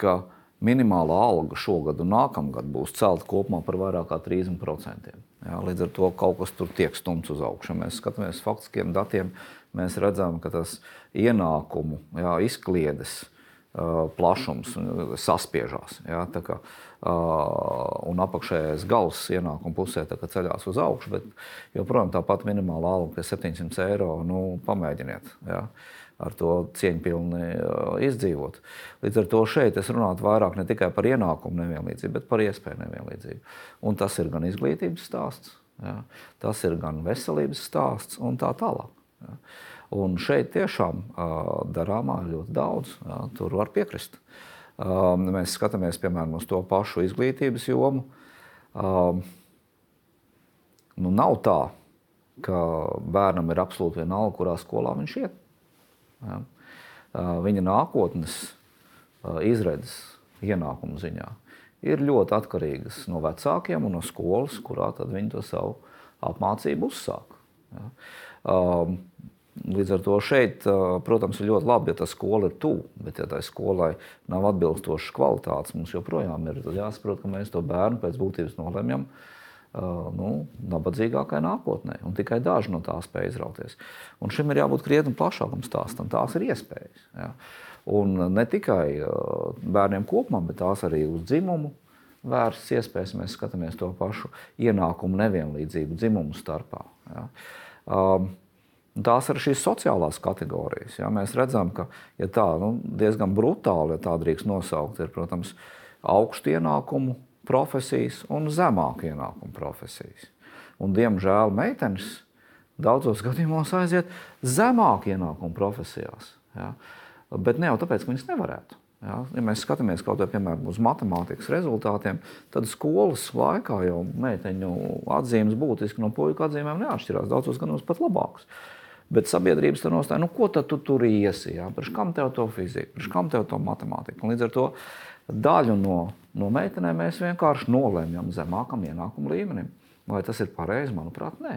ka minimālā alga šogad un nākamgad būs celta kopumā par vairāk kā 30%. Jā, līdz ar to kaut kas tur tiek stumts uz augšu. Mēs skatāmies faktiskiem datiem, mēs redzam, ka tas ienākumu jā, izkliedes uh, plašums saspiežās. Jā, un apakšējais gals ienākuma pusē ceļās uz augšu. Bet joprojām tāpat minimāla alga, ir 700 eiro, nu, pamēģiniet. Ja, ar to cieņpilni izdzīvot. Līdz ar to šeit es runātu vairāk ne tikai par ienākumu nevienlīdzību, bet par iespēju nevienlīdzību. Un tas ir gan izglītības stāsts, ja, tas ir gan veselības stāsts un tā tālāk. Ja. Un šeit tiešām darāmā ļoti daudz, ja, tur var piekrist. Mēs skatāmies piemēram uz to pašu izglītības jomu. Nu, nav tā, ka bērnam ir absolūti vienalga, kurā skolā viņš iet. Ja? Viņa nākotnes izredzes ienākumu ziņā ir ļoti atkarīgas no vecākiem un no skolas, kurā viņi to savu apmācību uzsāk. Ja? Līdz ar to šeit, protams, ir ļoti labi, ja tā skola ir tuvu, bet, ja tai skolai nav atbilstošas kvalitātes, mums joprojām ir jāsaprot, ka mēs to bērnu pēc būtības nolemjam nu, nabadzīgākai nākotnē. Un tikai daži no tā spēj izrauties. Un šim ir jābūt krietni plašākam stāstam. Tās ir iespējas. Ja? Un ne tikai bērniem kopumā, bet tās arī uz dzimumu vērstas iespējas. Mēs skatāmies to pašu ienākumu nevienlīdzību dzimumu starpā. Ja? Um, Tās ir šīs sociālās kategorijas. Ja? Mēs redzam, ka ja tā, nu, diezgan brutāli, ja tā drīkst nosaukt, ir protams, augstu ienākumu profesijas un zemāku ienākumu profesijas. Un, diemžēl meitenes daudzos gadījumos aiziet zemāku ienākumu profesijās. Ja? Bet ne jau tāpēc, ka viņas nevarētu. Ja, ja mēs skatāmies kaut vai piemēram uz matemātikas rezultātiem, tad skolas laikā jau meiteņu atzīmes būtiski no puiku atzīmēm neatšķirās. Daudzos gadījumos pat labākas. Bet sabiedrības tur nostāja, nu, ko tu tur iesi? Jā? Priekš kam tev to fiziku, priekš kam tev to matemātiku? Un līdz ar to daļu no, no meitenēm mēs vienkārši nolēmjam zemākam ienākumu līmenim. Vai tas ir pareizi? Manuprāt, nē.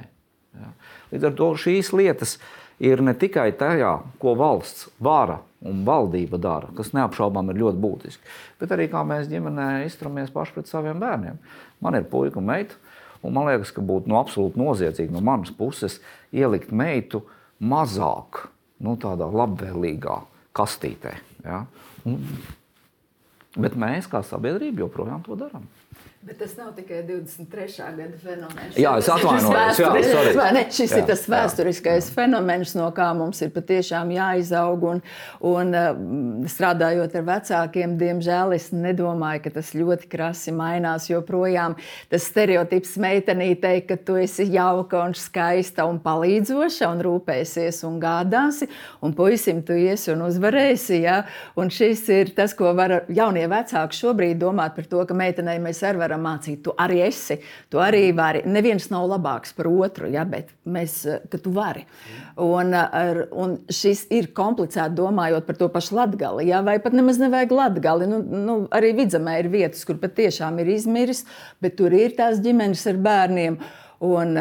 Jā. Līdz ar to šīs lietas ir ne tikai tajā, ko valsts vara un valdība dara, kas neapšaubām ir ļoti būtiski, bet arī kā mēs ģimenē izturamies paši pret saviem bērniem. Man ir puika un meita, un man liekas, ka būtu no absolūti noziedzīgi no manas puses ielikt meitu mazāk nu, tādā labvēlīgā kastītē. Ja? Un, bet mēs, kā sabiedrība, joprojām to darām. Bet tas nav tikai 23. gada fenomens. Jā, es atvainojos. Jā, sorry. ne, šis jā, ir tas vēsturiskais jā. fenomens, no kā mums ir patiešām jāizaug. Un, un uh, strādājot ar vecākiem, diemžēl es nedomāju, ka tas ļoti krasi mainās. Joprojām tas stereotips meitenītei, ka tu esi jauka un skaista un palīdzoša un rūpēsies un gādāsi, un puisim tu iesi un uzvarēsi. Ja? Un šis ir tas, ko var jaunie vecāki šobrīd domāt par to, ka meitenei mēs arī varam varam mācīt. Tu arī esi, tu arī vari. Neviens nav labāks par otru, ja, bet mēs, ka tu vari. Un, ar, un šis ir komplicēti domājot par to pašu latgali, ja, vai pat nemaz nevajag latgali. Nu, nu, arī vidzemē ir vietas, kur patiešām ir izmiris, bet tur ir tās ģimenes ar bērniem. Un,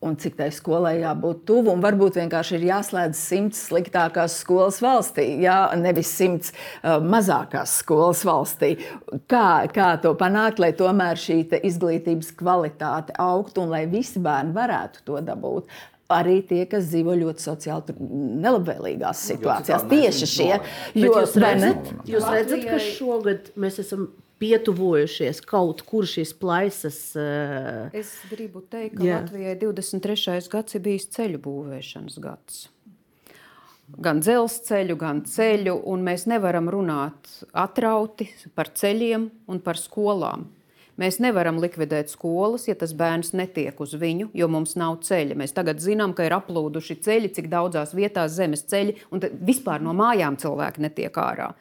un cik tai skolai jābūt tuvu. Varbūt vienkārši ir jāslēdz simts sliktākās skolas valstī, jā, nevis simts uh, mazākās skolas valstī. Kā, kā to panākt, lai tomēr šī izglītības kvalitāte augtu un lai visi bērni varētu to dabūt? Arī tie, kas dzīvo ļoti sociāli nelabvēlīgās situācijās, tieši šie. Jo, jūs redzat, jūs redzat, ka šogad mēs esam pietuvojušies kaut kur šīs plaisas. Uh... Es gribu teikt, ka jā. Latvijai 23. gads ir bijis ceļu būvēšanas gads. Gan dzelzceļu, gan ceļu, un mēs nevaram runāt atrauti par ceļiem un par skolām. Mēs nevaram likvidēt skolas, ja tas bērns netiek uz viņu, jo mums nav ceļa. Mēs tagad zinām, ka ir aplūduši ceļi, cik daudzās vietās zemes ceļi, un vispār no mājām cilvēki netiek ārā.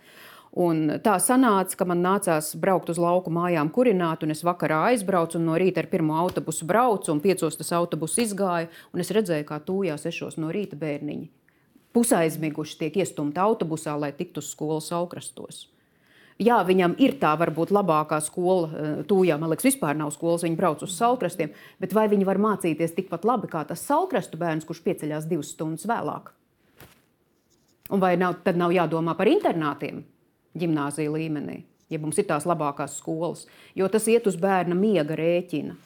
Un tā sanāca, ka man nācās braukt uz lauku mājām, kurināt, un es vakarā aizbraucu, un no rīta ar pirmo autobusu braucu, un piecos tas autobus izgāja, un es redzēju, kā tūjā sešos no rīta bērniņi pusaizmiguši tiek iestumti autobusā, lai tiktu uz skolas augrastos. Jā, viņam ir tā varbūt labākā skola, eh, tūjā, man liekas, vispār nav skolas, viņi brauc uz salkrastiem, bet vai viņi var mācīties tikpat labi kā tas salkrastu bērns, kurš pieceļās divas stundas vēlāk? Un vai nav, tad nav jādomā par internātiem? Gimnāzija līmenī, ja mums ir tās labākās skolas, jo tas iet uz bērna miega rēķina.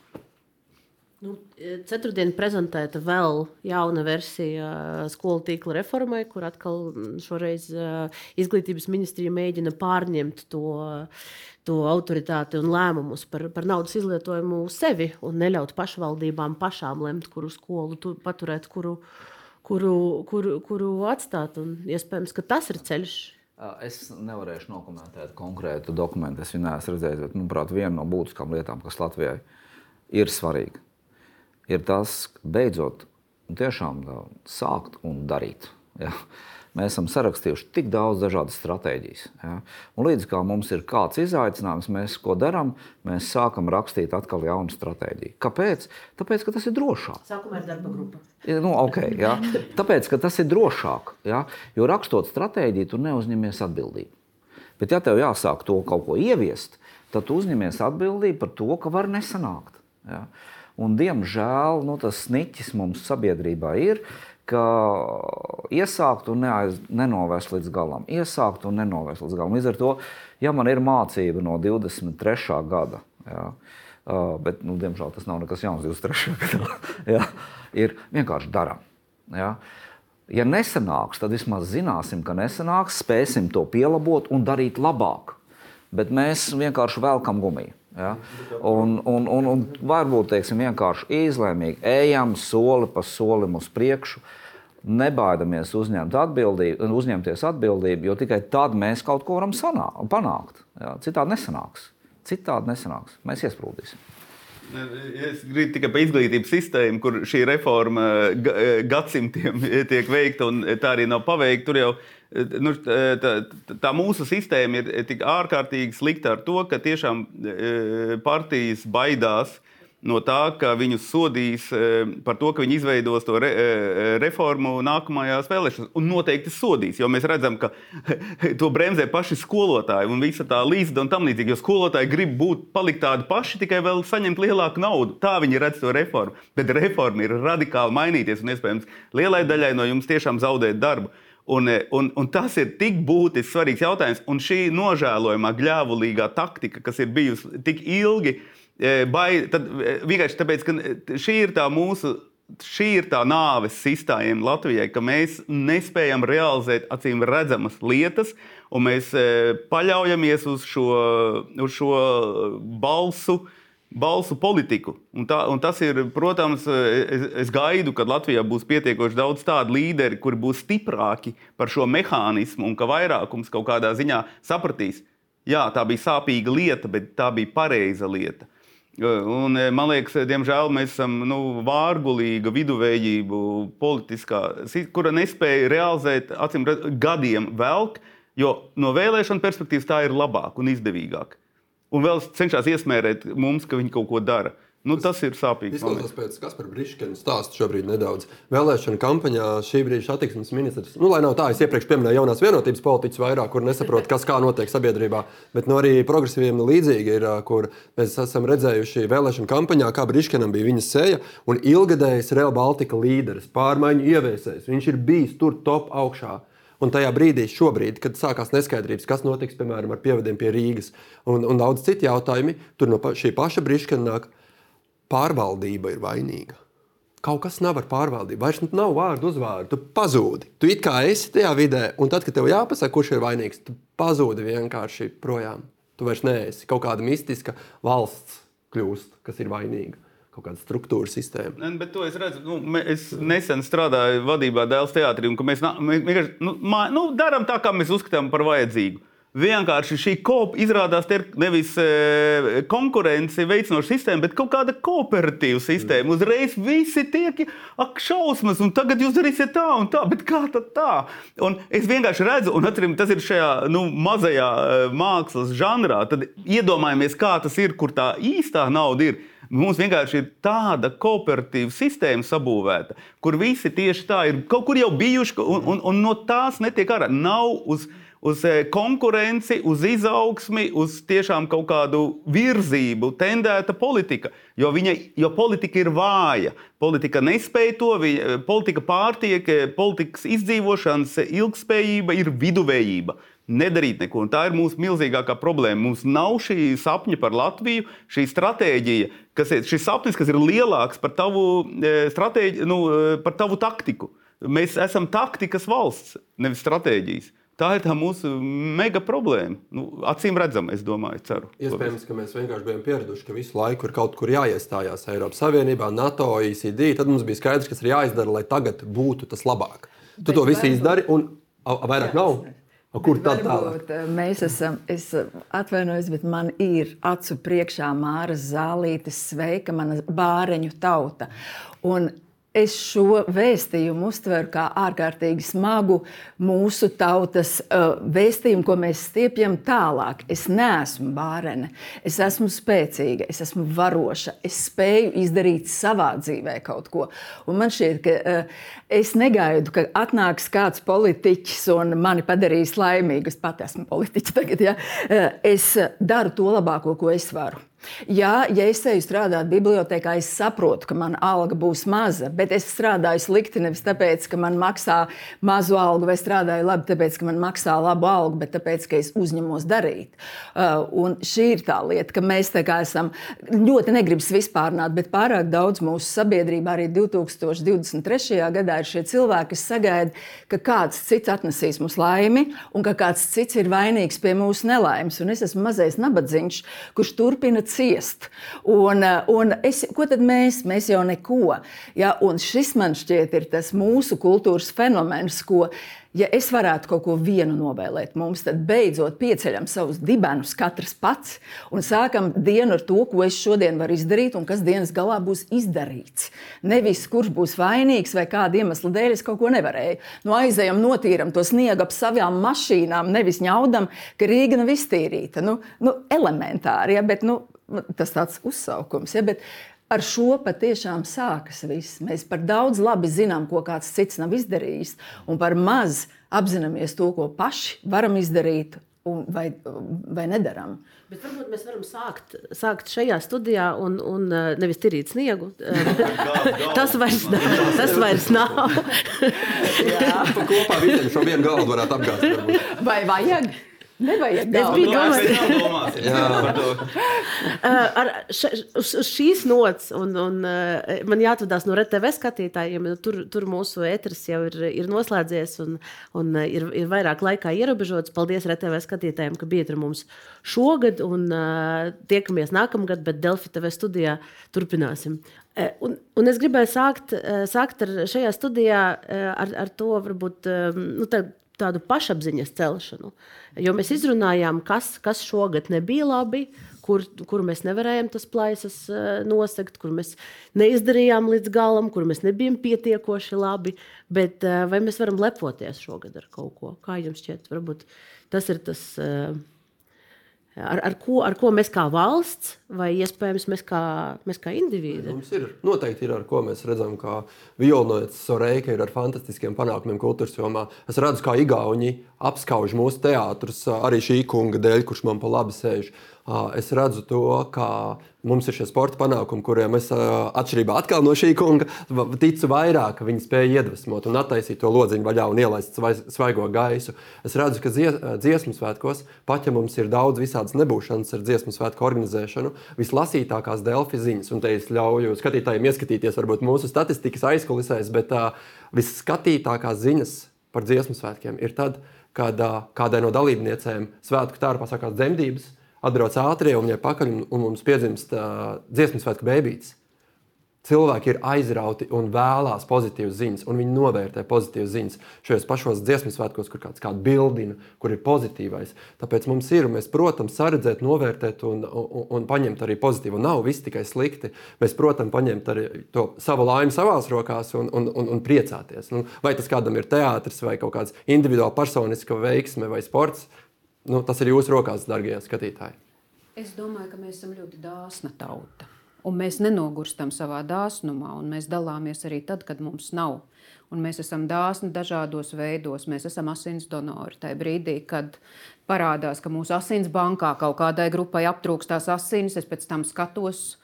Nu, Ceturtdien prezentēta vēl jauna versija skolu tīkla reformai, kur atkal šoreiz izglītības ministrija mēģina pārņemt to, to autoritāti un lēmumus par, par naudas izlietojumu sevi un neļaut pašvaldībām pašām lemt, kuru skolu tu, paturēt, kuru, kuru, kuru, kuru atstāt. Un iespējams, ka tas ir ceļš Es nevarēšu nokomentēt konkrētu dokumentu. Es viņu neesmu redzējis. Bet, manuprāt, viena no būtiskām lietām, kas Latvijai ir svarīga, ir tas, beidzot, tiešām sākt un darīt. Ja? mēs esam sarakstījuši tik daudz dažādas stratēģijas. Ja? Un līdz kā mums ir kāds izaicinājums, mēs ko darām, mēs sākam rakstīt atkal jaunu stratēģiju. Kāpēc? Tāpēc, ka tas ir drošāk. Sākumā ir darba grupa. Nu, okay, ja? Tāpēc, ka tas ir drošāk. Ja? Jo rakstot stratēģiju, tu neuzņemies atbildību. Bet, ja tev jāsāk to kaut ko ieviest, tad tu uzņemies atbildību par to, ka var nesanākt. Ja? Un, diemžēl nu, tas sniķis mums sabiedrībā ir, ka iesākt un neaiz, nenovērst līdz galam. Iesākt un nenovērst līdz galam. Līdz ar to, ja man ir mācība no 23. gada, jā, bet, nu, diemžēl tas nav nekas jauns 23. gadā, jā, ir vienkārši darām. Ja? ja nesanāks, tad vismaz zināsim, ka nesanāks, spēsim to pielabot un darīt labāk. Bet mēs vienkārši velkam gumiju. Ja? Un, un, un, un varbūt teiksim, vienkārši izlēmīgi ejam soli pa solim uz priekšu. Nebaidamies uzņemt atbildību, uzņemties atbildību, jo tikai tad mēs kaut ko varam sanā, panākt. Ja? Citādi nesanāks. Citādi nesanāks. Mēs iesprūdīsim. Es gribu tikai par izglītības sistēmu, kur šī reforma gadsimtiem tiek veikta un tā arī nav paveikta. Tur jau nu, tā, tā mūsu sistēma ir tik ārkārtīgi slikta ar to, ka tiešām e, partijas baidās no tā, ka viņus sodīs e, par to, ka viņi izveidos to re, e, reformu nākamajās vēlēšanās. Un noteikti sodīs, jo mēs redzam, ka to bremzē paši skolotāji un visa tā līnija un tam līdzīgi. Jo skolotāji grib būt, palikt tādi paši, tikai vēl saņemt lielāku naudu. Tā viņi redz to reformu. Bet reforma ir radikāli mainīties un iespējams lielai daļai no jums tiešām zaudēt darbu. Un, un, un tas ir tik būtisks, svarīgs jautājums. Un šī nožēlojamā, gļēvulīgā taktika, kas ir bijusi tik ilgi, eh, bai, tad, eh, vienkārši tāpēc, ka šī ir tā mūsu. Šī ir tā nāves sistēma Latvijai, ka mēs nespējam realizēt acīm redzamas lietas, un mēs paļaujamies uz šo, uz šo balsu uh, balsu politiku. Un tā, un tas ir, protams, es, es gaidu, kad Latvijā būs pietiekoši daudz tādu līderi, kuri būs stiprāki par šo mehānismu un ka vairākums kaut kādā ziņā sapratīs, jā, tā bija sāpīga lieta, bet tā bija pareiza lieta. Un, man liekas, diemžēl mēs esam nu, vārgulīga viduvējība, politiskā, kura nespēja realizēt, acīm gadiem velk, jo no vēlēšana perspektīvas tā ir labāk un izdevīgāk un vēl cenšas iesmērēt mums, ka viņi kaut ko dara. Nu, tas ir sāpīgi. Izklausās pēc Kaspara Briškena stāsta šobrīd nedaudz. Vēlēšana kampaņā šī brīža satiksmes ministrs, nu, lai nav tā, es iepriekš pieminēju jaunās vienotības politiķus vairāk, kur nesaprot, kas kā notiek sabiedrībā, bet nu, arī progresīviem līdzīgi ir, kur mēs esam redzējuši vēlēšana kampaņā, kā Briškenam bija viņa seja un ilgadējs Real Baltica līderis, pārmaiņu ieviesējs. Viņš ir bijis tur top augšā. Un tajā brīdī, šobrīd, kad sākās neskaidrības, kas notiks piemēram ar pievadiem pie Rīgas un, un daudz citu jautājumu, tur no pa, šī paša brīža nāk pārvaldība ir vainīga. Kaut kas nav ar pārvaldību. Vairs nav vārdu uzvārdu. Tu pazūdi. Tu it kā esi tajā vidē, un tad, kad tev jāpasaka, kurš ir vainīgs, tu pazūdi vienkārši projām. Tu vairs neesi. Kaut kāda mistiska valsts kļūst, kas ir vainīga kaut kāda struktūra sistēma. Ne, bet to es redzu, nu, es nesen strādāju vadībā Dēls teātrī, un mēs, vienkārši nu, nu, darām tā, kā mēs uzskatām par vajadzīgu. Vienkārši šī kopa izrādās ir nevis e, konkurence veicinoša sistēma, bet kaut kāda kooperatīva sistēma. Mm. Uzreiz visi tiek, ak, šausmas, un tagad jūs darīsiet tā un tā, bet kā tad tā? Un es vienkārši redzu, un atcerim, tas ir šajā nu, mazajā e, mākslas žanrā. Tad iedomājamies, kā tas ir, kur tā īstā nauda ir. Mums vienkārši ir tāda kooperatīva sistēma sabūvēta, kur visi tieši tā ir kaut kur jau bijuši, un, un, un no tās netiek ārā. Nav uz, uz eh, konkurenci, uz izaugsmi, uz tiešām kaut kādu virzību tendēta politika. Jo, viņa, jo politika ir vāja. Politika nespēja to, viņa, politika pārtiek, politikas izdzīvošanas ilgspējība ir viduvējība nedarīt neko. Un tā ir mūsu milzīgākā problēma. Mums nav šī sapņa par Latviju, šī stratēģija, kas ir šis sapnis, kas ir lielāks par tavu, e, nu, par tavu taktiku. Mēs esam taktikas valsts, nevis stratēģijas. Tā ir tā mūsu mega problēma. Nu, acīm redzama, es domāju, ceru. Iespējams, ka mēs vienkārši bijām pieraduši, ka visu laiku ir kaut kur jāiestājās Eiropas Savienībā, NATO, OECD. Tad mums bija skaidrs, kas ir jāizdara, lai tagad būtu tas labāk. Tu Bet to visu izdari, un vairāk nav. Kur tad tālāk? Eh, mēs esam, es eh, atvainojos, bet man ir acu priekšā Māra Zālītes sveika, mana bāreņu tauta. Un es šo vēstījumu uztveru kā ārkārtīgi smagu mūsu tautas uh, vēstījumu, ko mēs stiepjam tālāk. Es neesmu bārene, es esmu spēcīga, es esmu varoša, es spēju izdarīt savā dzīvē kaut ko. Un man šķiet, ka uh, es negaidu, ka atnāks kāds politiķis un mani padarīs laimīgu. Es pat esmu politiķis tagad. Ja? Uh, es daru to labāko, ko es varu. Jā, ja es eju strādāt bibliotekā, es saprotu, ka mana alga būs maza, bet es strādāju slikti nevis tāpēc, ka man maksā mazu algu, vai strādāju labi, tāpēc, ka man maksā labu algu, bet tāpēc, ka es uzņemos darīt. Uh, un šī ir tā lieta, ka mēs esam ļoti negribas vispārināt, bet pārāk daudz mūsu sabiedrībā arī 2023. gadā ir šie cilvēki, kas sagaida, ka kāds cits atnesīs mums laimi un ka kāds cits ir vainīgs pie mūsu nelaimes. Un es esmu mazais nabadzīgs, kurš turpina ciest. Un, eh, un es, ko tad mēs? Mēs jau neko. Ja? Un šis man šķiet ir tas mūsu kultūras fenomens, ko ja es varētu kaut ko vienu novēlēt mums, tad beidzot pieceļam savus dibenus katrs pats un sākam dienu ar to, ko es šodien varu izdarīt un kas dienas galā būs izdarīts. Nevis kurš būs vainīgs vai kāda iemesla dēļ es kaut ko nevarēju. Nu, aizejam, notīram to sniegu ap savām mašīnām, nevis ņaudam, ka Rīga nav iztīrīta. Nu, nu, elementāri, ja, bet nu, tas tāds uzsaukums. Ja, ar šo patiešām sākas viss. Mēs par daudz labi zinām, ko kāds cits nav izdarījis, un par maz apzināmies to, ko paši varam izdarīt vai, vai nedaram. Bet varbūt mēs varam sākt, sākt šajā studijā un, un uh, nevis tirīt sniegu. tas vairs nav. Tas vairs nav. Jā, kopā visiem šo vienu galdu varētu apgāzt. Vai vajag? Nevajag es biju domājis, par to. Uz, šīs nots, un, un man jāatvadās no RTV skatītājiem, tur, tur mūsu ēteris jau ir, ir noslēdzies un, un ir, ir vairāk laikā ierobežots. Paldies RTV skatītājiem, ka bijat ar mums šogad un uh, tiekamies nākamgad, bet Delfi TV studijā turpināsim. Un, un es gribēju sākt, sākt ar šajā studijā ar, ar to, varbūt, nu, tā, tādu pašapziņas celšanu. Jo mēs izrunājām, kas, kas šogad nebija labi, kur, kur mēs nevarējām tas plaisas uh, nosegt, kur mēs neizdarījām līdz galam, kur mēs nebijām pietiekoši labi. Bet uh, vai mēs varam lepoties šogad ar kaut ko? Kā jums šķiet, varbūt tas ir tas. Uh, Ar, ar, ko, ar ko mēs kā valsts, vai iespējams mēs kā, mēs kā indivīdi? Mums ir noteikti ir ar ko mēs redzam, ka Vilnius Soreika ir ar fantastiskiem panākumiem kultūras jomā. Es redzu, kā Igauni apskauž mūsu teātrus arī šī kunga dēļ, kurš man pa labi sēž. Es redzu to, ka mums ir šie sporta panākumi, kuriem es atšķirībā no šī kunga ticu vairāk, ka viņi spēja iedvesmot un attaisīt to lodziņu vaļā un ielaist svaigo gaisu. Es redzu, ka dziesmu svētkos, pat ja mums ir daudz visādas nebūšanas ar dziesmu svētku organizēšanu, vislasītākās Delfi ziņas, un te es ļauju skatītājiem ieskatīties varbūt mūsu statistikas aizkulisēs, bet uh, visskatītākās ziņas par dziesmu svētkiem ir tad, kad uh, kādai no dalībniecēm svētku tērpā sākās dzemdības atbrauc ātrie un viņai pakaļ, un, un mums piedzimst uh, dziesmu svētku bērns. Cilvēki ir aizrauti un vēlās pozitīvas ziņas, un viņi novērtē pozitīvas ziņas šajos pašos dziesmu svētkos, kur kāds kādu bildina, kur ir pozitīvais. Tāpēc mums ir, mēs, protams, saredzēt, novērtēt un, un, un paņemt arī pozitīvu. Nav viss tikai slikti. Mēs, protams, paņemt arī to savu laimi savās rokās un, un, un, un priecāties. Nu, vai tas kādam ir teātris, vai kaut kāds individuāls, personiska veiksme vai sports, nu, tas ir jūsu rokās, darbie skatītāji. Es domāju, ka mēs esam ļoti dāsna tauta. Un mēs nenogurstam savā dāsnumā, un mēs dalāmies arī tad, kad mums nav. Un mēs esam dāsni dažādos veidos. Mēs esam asins donori. Tajā brīdī, kad parādās, ka mūsu asins bankā kaut kādai grupai aptrūkstās asinis, es pēc tam skatos,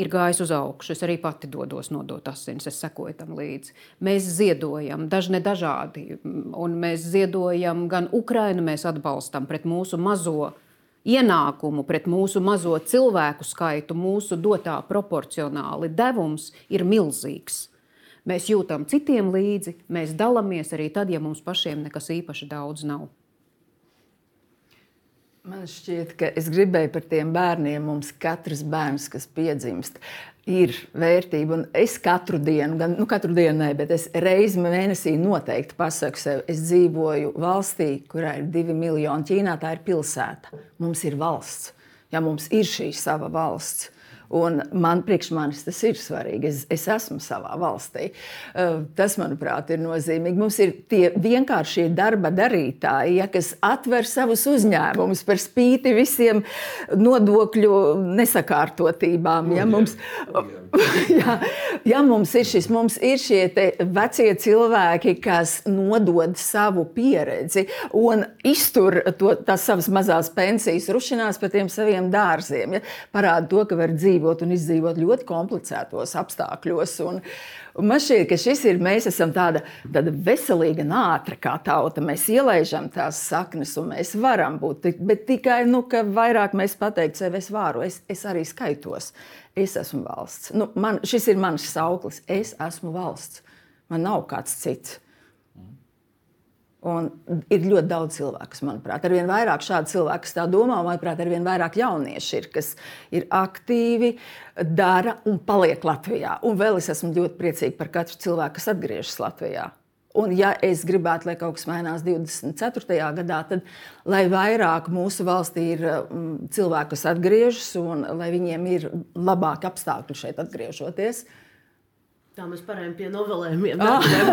ir gājis uz augšu. Es arī pati dodos nodot asinis, es sekoju tam līdzi. Mēs ziedojam, daži ne dažādi, un mēs ziedojam gan Ukrainu, mēs atbalstam pret mūsu mazo ienākumu, pret mūsu mazo cilvēku skaitu, mūsu dotā proporcionāli devums ir milzīgs. Mēs jūtam citiem līdzi, mēs dalāmies arī tad, ja mums pašiem nekas īpaši daudz nav. Man šķiet, ka es gribēju par tiem bērniem. Mums katrs bērns, kas piedzimst, ir vērtība. Un es katru dienu, gan nu, katru dienu, ne, bet es reizi mēnesī noteikti pasaku sev, es dzīvoju valstī, kurā ir divi miljoni. Ķīnā tā ir pilsēta. Mums ir valsts. Ja mums ir šī sava valsts. Un man, priekš manis tas ir svarīgi. Es, es esmu savā valstī. Uh, tas, manuprāt, ir nozīmīgi. Mums ir tie vienkāršie darba darītāji, ja, kas atver savus uzņēmumus par spīti visiem nodokļu nesakārtotībām. Ja, mums, ja, ja mums ir šis, mums ir šie vecie cilvēki, kas nodod savu pieredzi un iztur to, tās savas mazās pensijas, rušinās pa tiem saviem dārziem, ja, parāda to, ka var dzīvot un izdzīvot ļoti komplicētos apstākļos. Un, un man šķiet, ka šis ir, mēs esam tāda, tāda veselīga nātra kā tauta. Mēs ielaižam tās saknes un mēs varam būt, bet tikai, nu, vairāk mēs pateikt sev, es varu, es, es arī skaitos. Es esmu valsts. Nu, man, šis ir mans sauklis. Es esmu valsts. Man nav kāds cits. Un ir ļoti daudz cilvēku, kas, manuprāt, ar vien vairāk šādu cilvēku, kas tā domā, un, manuprāt, ar vien vairāk jaunieši ir, kas ir aktīvi, dara un paliek Latvijā. Un vēl es esmu ļoti priecīga par katru cilvēku, kas atgriežas Latvijā. Un, ja es gribētu, lai kaut kas mainās 24. gadā, tad lai vairāk mūsu valstī ir um, cilvēki, kas atgriežas, un lai viņiem ir labāki apstākļi šeit atgriežoties. Tā mēs pārējām pie novelējumiem.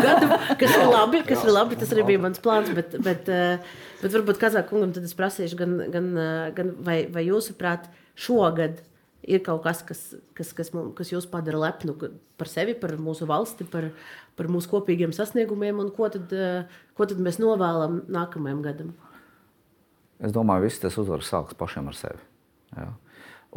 Gadu, kas ir labi, kas ir labi, tas arī bija mans plāns. Bet, bet, eh, bet varbūt Kazakungam tad es prasīšu, gan, gan, eh, gan vai, vai jūsuprāt, šogad ir kaut kas, kas, kas, kas, mums, kas jūs padara lepnu par sevi, par mūsu valsti, par, par mūsu kopīgiem sasniegumiem, un ko tad, eh, ko tad mēs novēlam nākamajam gadam? Es domāju, ka viss tas uzvaras sākas pašiem ar sevi. Jā.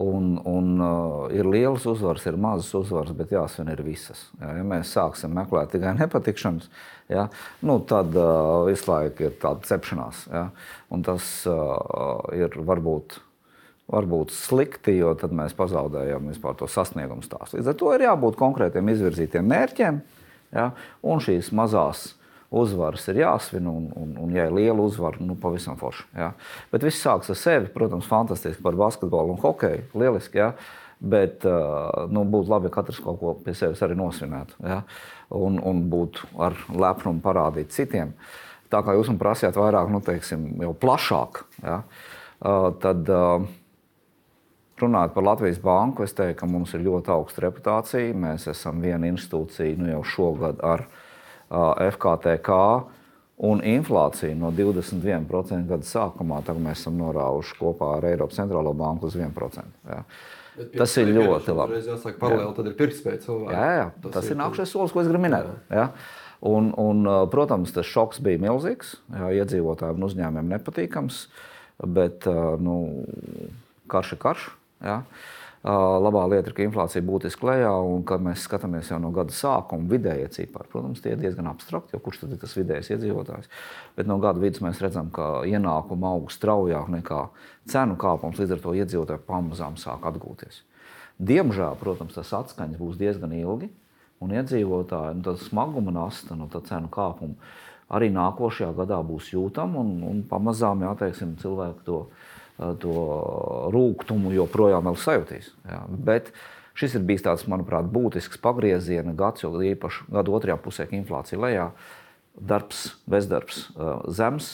Un, un, uh, ir lielas uzvaras, ir mazas uzvaras, bet jāsvin ir visas. Ja, ja mēs sāksim meklēt tikai nepatikšanas, ja, nu, tad uh, visu laiku ir tāda cepšanās. Ja, un tas uh, ir varbūt, varbūt slikti, jo tad mēs pazaudējam vispār to sasniegumu stāstu. Līdz ar to ir jābūt konkrētiem izvirzītiem mērķiem ja, un šīs mazās uzvaras ir jāsvin, un, un, un ja ir liela uzvara, nu, pavisam forši. Ja. Bet viss sākas ar sevi. Protams, fantastiski par basketbolu un hokeju. Lieliski. Ja. Bet nu, būtu labi, ja katrs kaut ko pie sevis arī nosvinētu. Ja. Un, un būtu ar lepnumu parādīt citiem. Tā kā jūs man prasījāt vairāk, nu, teiksim, jau plašāk, ja, tad runājot par Latvijas banku, es teiktu, ka mums ir ļoti augsta reputācija. Mēs esam viena institūcija nu, jau šogad ar FKTK un inflācija no 21% gada sākumā, tagad mēs esam norāvuši kopā ar Eiropas centrālo banku uz 1%. Jā. Tas ir ļoti labi. Jāsaka, paralēli tad ir pirktspēja cilvēkiem. Jā, jā, tas, tas ir, ir nākamais solis, ko es gribu minēt. Jā. Un, un, protams, tas šoks bija milzīgs. Jā, iedzīvotājiem un uzņēmumiem nepatīkams, bet nu, karš ir karš. Jā. Labā lieta ir, ka inflācija būtiski lejā, un kad mēs skatāmies jau no gada sākuma, vidējie cipari, protams, tie ir diezgan abstrakti, jo kurš tad ir tas vidējais iedzīvotājs. Bet no gada vidus mēs redzam, ka ienākumi aug straujāk nekā cenu kāpums, līdz ar to iedzīvotāji pamazām sāk atgūties. Diemžēl, protams, tas atskaņas būs diezgan ilgi, un iedzīvotāji nu, smaguma nasta no tā cenu kāpuma arī nākošajā gadā būs jūtama, un, un pamazām jāteiksim, cilvēki to izdarīs to rūkumu joprojām sajūtīs. Jā. Bet šis ir bijis tāds, manuprāt, būtisks pagrieziena gads, jo īpaši gada otrajā pusē, kad inflācija lejā, darbs, bezdarbs zems.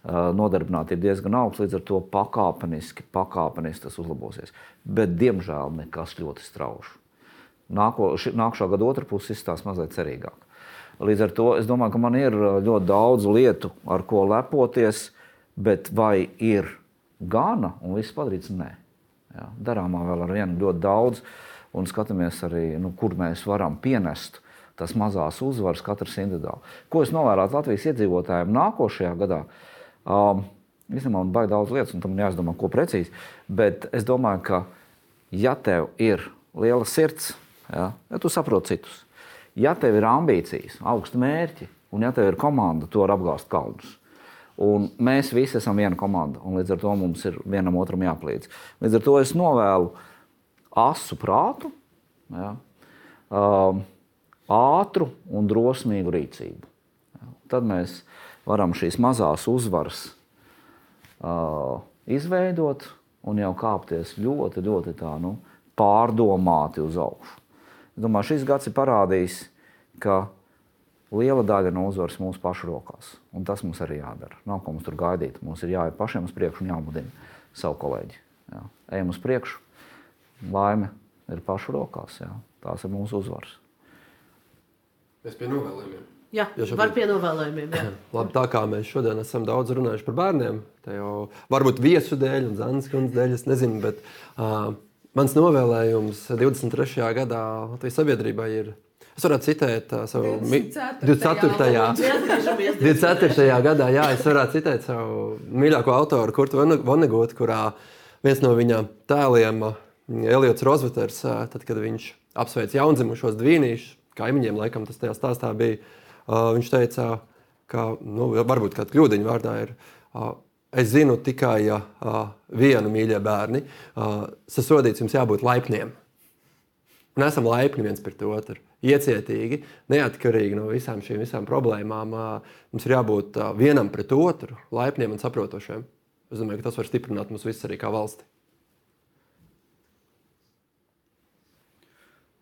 Nodarbinātība diezgan augsta, līdz ar to pakāpeniski, pakāpeniski tas uzlabosies. Bet, diemžēl, nekas ļoti strauji. Nākošā gada otrā puse izstāsta mazliet cerīgāk. Līdz ar to es domāju, ka man ir ļoti daudz lietu, ar ko lepoties, bet vai ir gana un viss padarīts. Nē, Jā, darāmā vēl ar vienu ļoti daudz, un skatāmies arī, nu, kur mēs varam pienest tās mazās uzvaras, katrs individuāli. Ko es novērotu Latvijas iedzīvotājiem nākošajā gadā? Um, Īstenībā man baigi daudz lietas, un tam jāizdomā, ko precīzi. Bet es domāju, ka, ja tev ir liela sirds, ja, ja tu saproti citus, ja tev ir ambīcijas, augsti mērķi, un ja tev ir komanda, to var apgāzt kalnus. Un mēs visi esam viena komanda, un līdz ar to mums ir vienam otram jāpalīdz. Līdz ar to es novēlu asu prātu, ja, uh, ātru un drosmīgu rīcību. Tad mēs varam šīs mazās uzvaras uh, izveidot un jau kāpties ļoti, ļoti tā, nu, pārdomāti uz augšu. Es domāju, šis gads ir parādījis, ka liela daļa no uzvaras mūsu pašu rokās. Un tas mums arī jādara. Nav ko mums tur gaidīt. Mums ir jāiet pašiem uz priekšu un jāmudina savu kolēģi. Jā. Ejam uz priekšu, laime, ir pašu rokās. Jā. Tās ir mūsu uzvaras. Mēs pie novēlējumiem. Jā, Jo šobrīd- var pie novēlējumiem. Labi, tā kā mēs šodien esam daudz runājuši par bērniem, tā jau varbūt viesu dēļ un kundzes dēļ, es nezinu, bet uh, mans novēlējums 23. gadā Latvijas sabiedrībai ir. Es varētu citēt uh, savu mi- 24. 24. Atgriežamies 24. gadā, jā, es varētu citēt savu mīļāko autoru, Kurtu Vonegutu, kurā viens no viņa tēliem, uh, Eliots Rozveters, uh, tad, kad viņš apsveic jaundzimušos dvīnīšus, kaimiņiem, laikam tas tajā stāstā bija, uh, viņš teica, ka, nu, varbūt kāda kļūdiņa vārdā ir, uh, es zinu tikai uh, vienu mīļie bērni, uh, sasodīts jums jābūt laipniem. Un esam laipni viens pret otru, iecietīgi, neatkarīgi no visām šīm visām problēmām. Mums ir jābūt vienam pret otru, laipniem un saprotošiem. Es domāju, ka tas var stiprināt mūs visus arī kā valsti.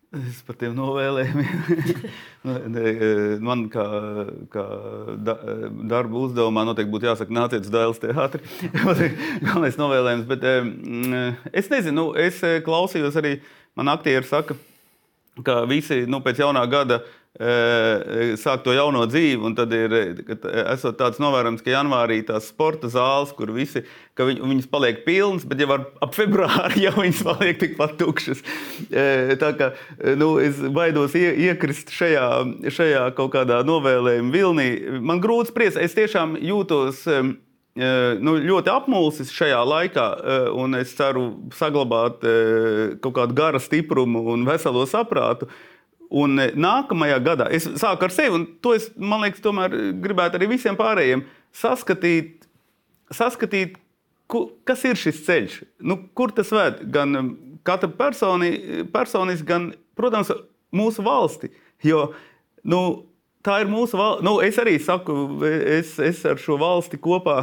Es par tiem novēlējumiem. Ne, Man kā, kā da, darba uzdevumā noteikti būtu jāsaka, nāciet uz Dāvidas teātri. Galvenais novēlējums. Bet, es nezinu, nu, es klausījos arī, man aktieri saka, ka visi nu, pēc jaunā gada e, sāk to jauno dzīvi. un Tad ir kad esot tāds novērojums, ka janvārī tās sporta zāles, kur visi, ka viņ, viņas paliek pilnas, bet jau ar, ap februāri jau viņas paliek tikpat tukšas. E, Tā kā e, nu, es baidos ie, iekrist šajā, šajā kaut kādā novēlējuma vilnī. Man grūti spriest, es tiešām jūtos. Eh, nu, ļoti apmulsis šajā laikā, un es ceru saglabāt kaut kādu gara stiprumu un veselo saprātu. Un nākamajā gadā es sāku ar sevi, un to es, man liekas, tomēr gribētu arī visiem pārējiem saskatīt, saskatīt ku, kas ir šis ceļš, nu, kur tas ved. Gan katra personi, personiski, gan, protams, mūsu valsti. Jo, nu, tā ir mūsu valsts. Nu, es arī saku, es, es ar šo valsti kopā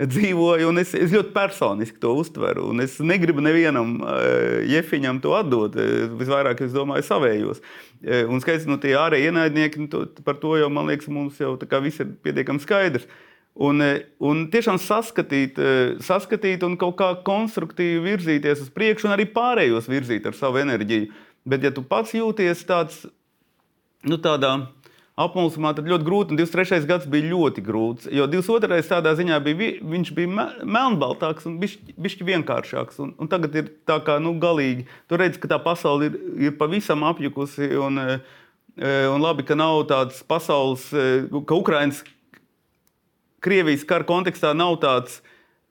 dzīvoju, un es, es ļoti personiski to uztveru. Es negribu nevienam uh, jefiņam to atdot. Eh, Visvairāk es domāju savējos. Eh, Un skaidrs, nu, tie ārēji ienaidnieki, nu, to, par to jau, man liekas, mums jau viss ir pietiekami skaidrs. Un, eh, un tiešām saskatīt, eh, saskatīt un kaut kā konstruktīvi virzīties uz priekšu, un arī pārējos virzīt ar savu enerģiju. Bet, ja tu pats jūties tāds, nu, tādā apmulsumā, tad ļoti grūti. Un 23. gads bija ļoti grūts. Jo 22. tādā ziņā bija, vi- viņš bija me- melnbaltāks un bišķi vienkāršāks. Un, un tagad ir tā kā nu, galīgi. Tu redz, ka tā pasaule ir, ir pavisam apjukusi. Un, eh, un labi, ka nav tādas pasaules, eh, ka Ukraiņas Krievijas kara kontekstā nav tāds,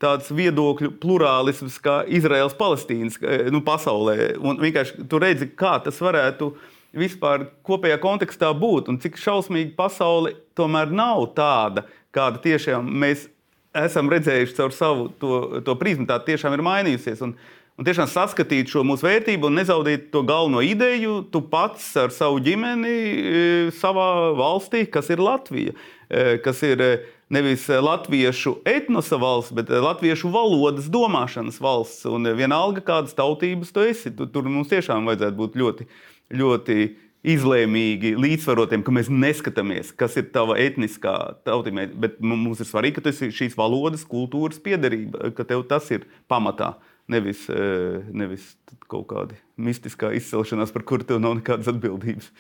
tāds viedokļu plurālisms kā Izraels-Palestīnas eh, nu, pasaulē. Un vienkārši tu redzi, kā tas varētu vispār kopējā kontekstā būt un cik šausmīga pasaule tomēr nav tāda, kāda tiešām mēs esam redzējuši caur savu to, to prizmu. Tā tiešām ir mainījusies. Un, Un tiešām saskatīt šo mūsu vērtību un nezaudēt to galveno ideju, tu pats ar savu ģimeni, e, savā valstī, kas ir Latvija, e, kas ir e, nevis latviešu etnosa valsts, bet latviešu valodas domāšanas valsts. Un vienalga, kādas tautības tu esi, tu, tur mums tiešām vajadzētu būt ļoti, ļoti izlēmīgi, līdzsvarotiem, ka mēs neskatāmies, kas ir tava etniskā tautība. Bet mums ir svarīgi, ka tas ir šīs valodas, kultūras piederība, ka tev tas ir pamatā. Nevis, eh, nevis kaut kāda mistiskā izcelšanās, par kuru tev nav nekādas atbildības.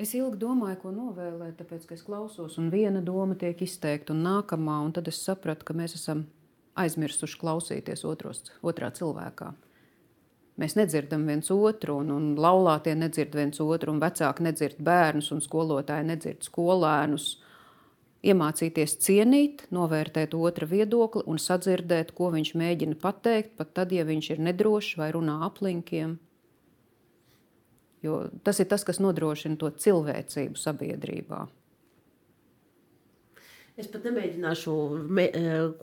Es ilgi domāju, ko novēlēt, tāpēc, ka es klausos, un viena doma tiek izteikta, un nākamā, un tad es sapratu, ka mēs esam aizmirsuši klausīties otros, otrā cilvēkā. Mēs nedzirdam viens otru, un, un laulātie nedzird viens otru, un vecāki nedzird bērnus, un skolotāji nedzird skolēnus. Iemācīties cienīt, novērtēt otra viedokli un sadzirdēt, ko viņš mēģina pateikt, pat tad, ja viņš ir nedrošs vai runā aplinkiem. Jo tas ir tas, kas nodrošina to cilvēcību sabiedrībā. Es pat nemēģināšu me,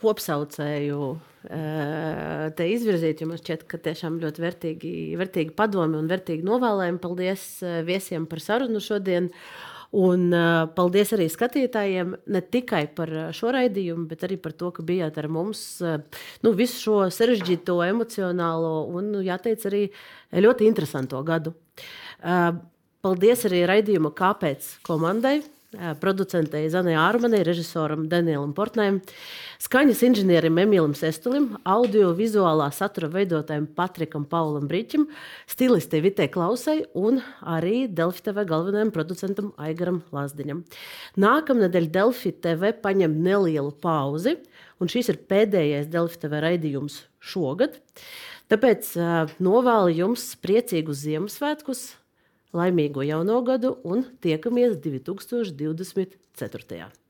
kopsaucēju eh, te izvirzīt, jo man šķiet, ka tiešām ļoti vērtīgi, vērtīgi padomi un vērtīgi novēlējumi. Paldies eh, viesiem par sarunu šodien. Un uh, paldies arī skatītājiem ne tikai par šo raidījumu, bet arī par to, ka bijāt ar mums nu, visu šo sarežģīto, emocionālo un, nu, jāteic, arī ļoti interesanto gadu. Paldies arī raidījuma Kāpēc komandai. Producentei Zanai Ārmanai, režisoram Danielam Portnēm, skaņas inženierim Emīlam Sestulim, audio-vizuālā satura veidotājiem Patrikam Paulam Brīķim, stilistei Vitē Klausai un arī Delfi TV galvenajam producentam Aigaram Lazdiņam. Nākamnedēļ Delfi TV paņem nelielu pauzi, un šis ir pēdējais Delfi TV raidījums šogad. Tāpēc uh, novēlu jums priecīgus Ziemassvētkus, laimīgo jauno gadu un tiekamies 2024.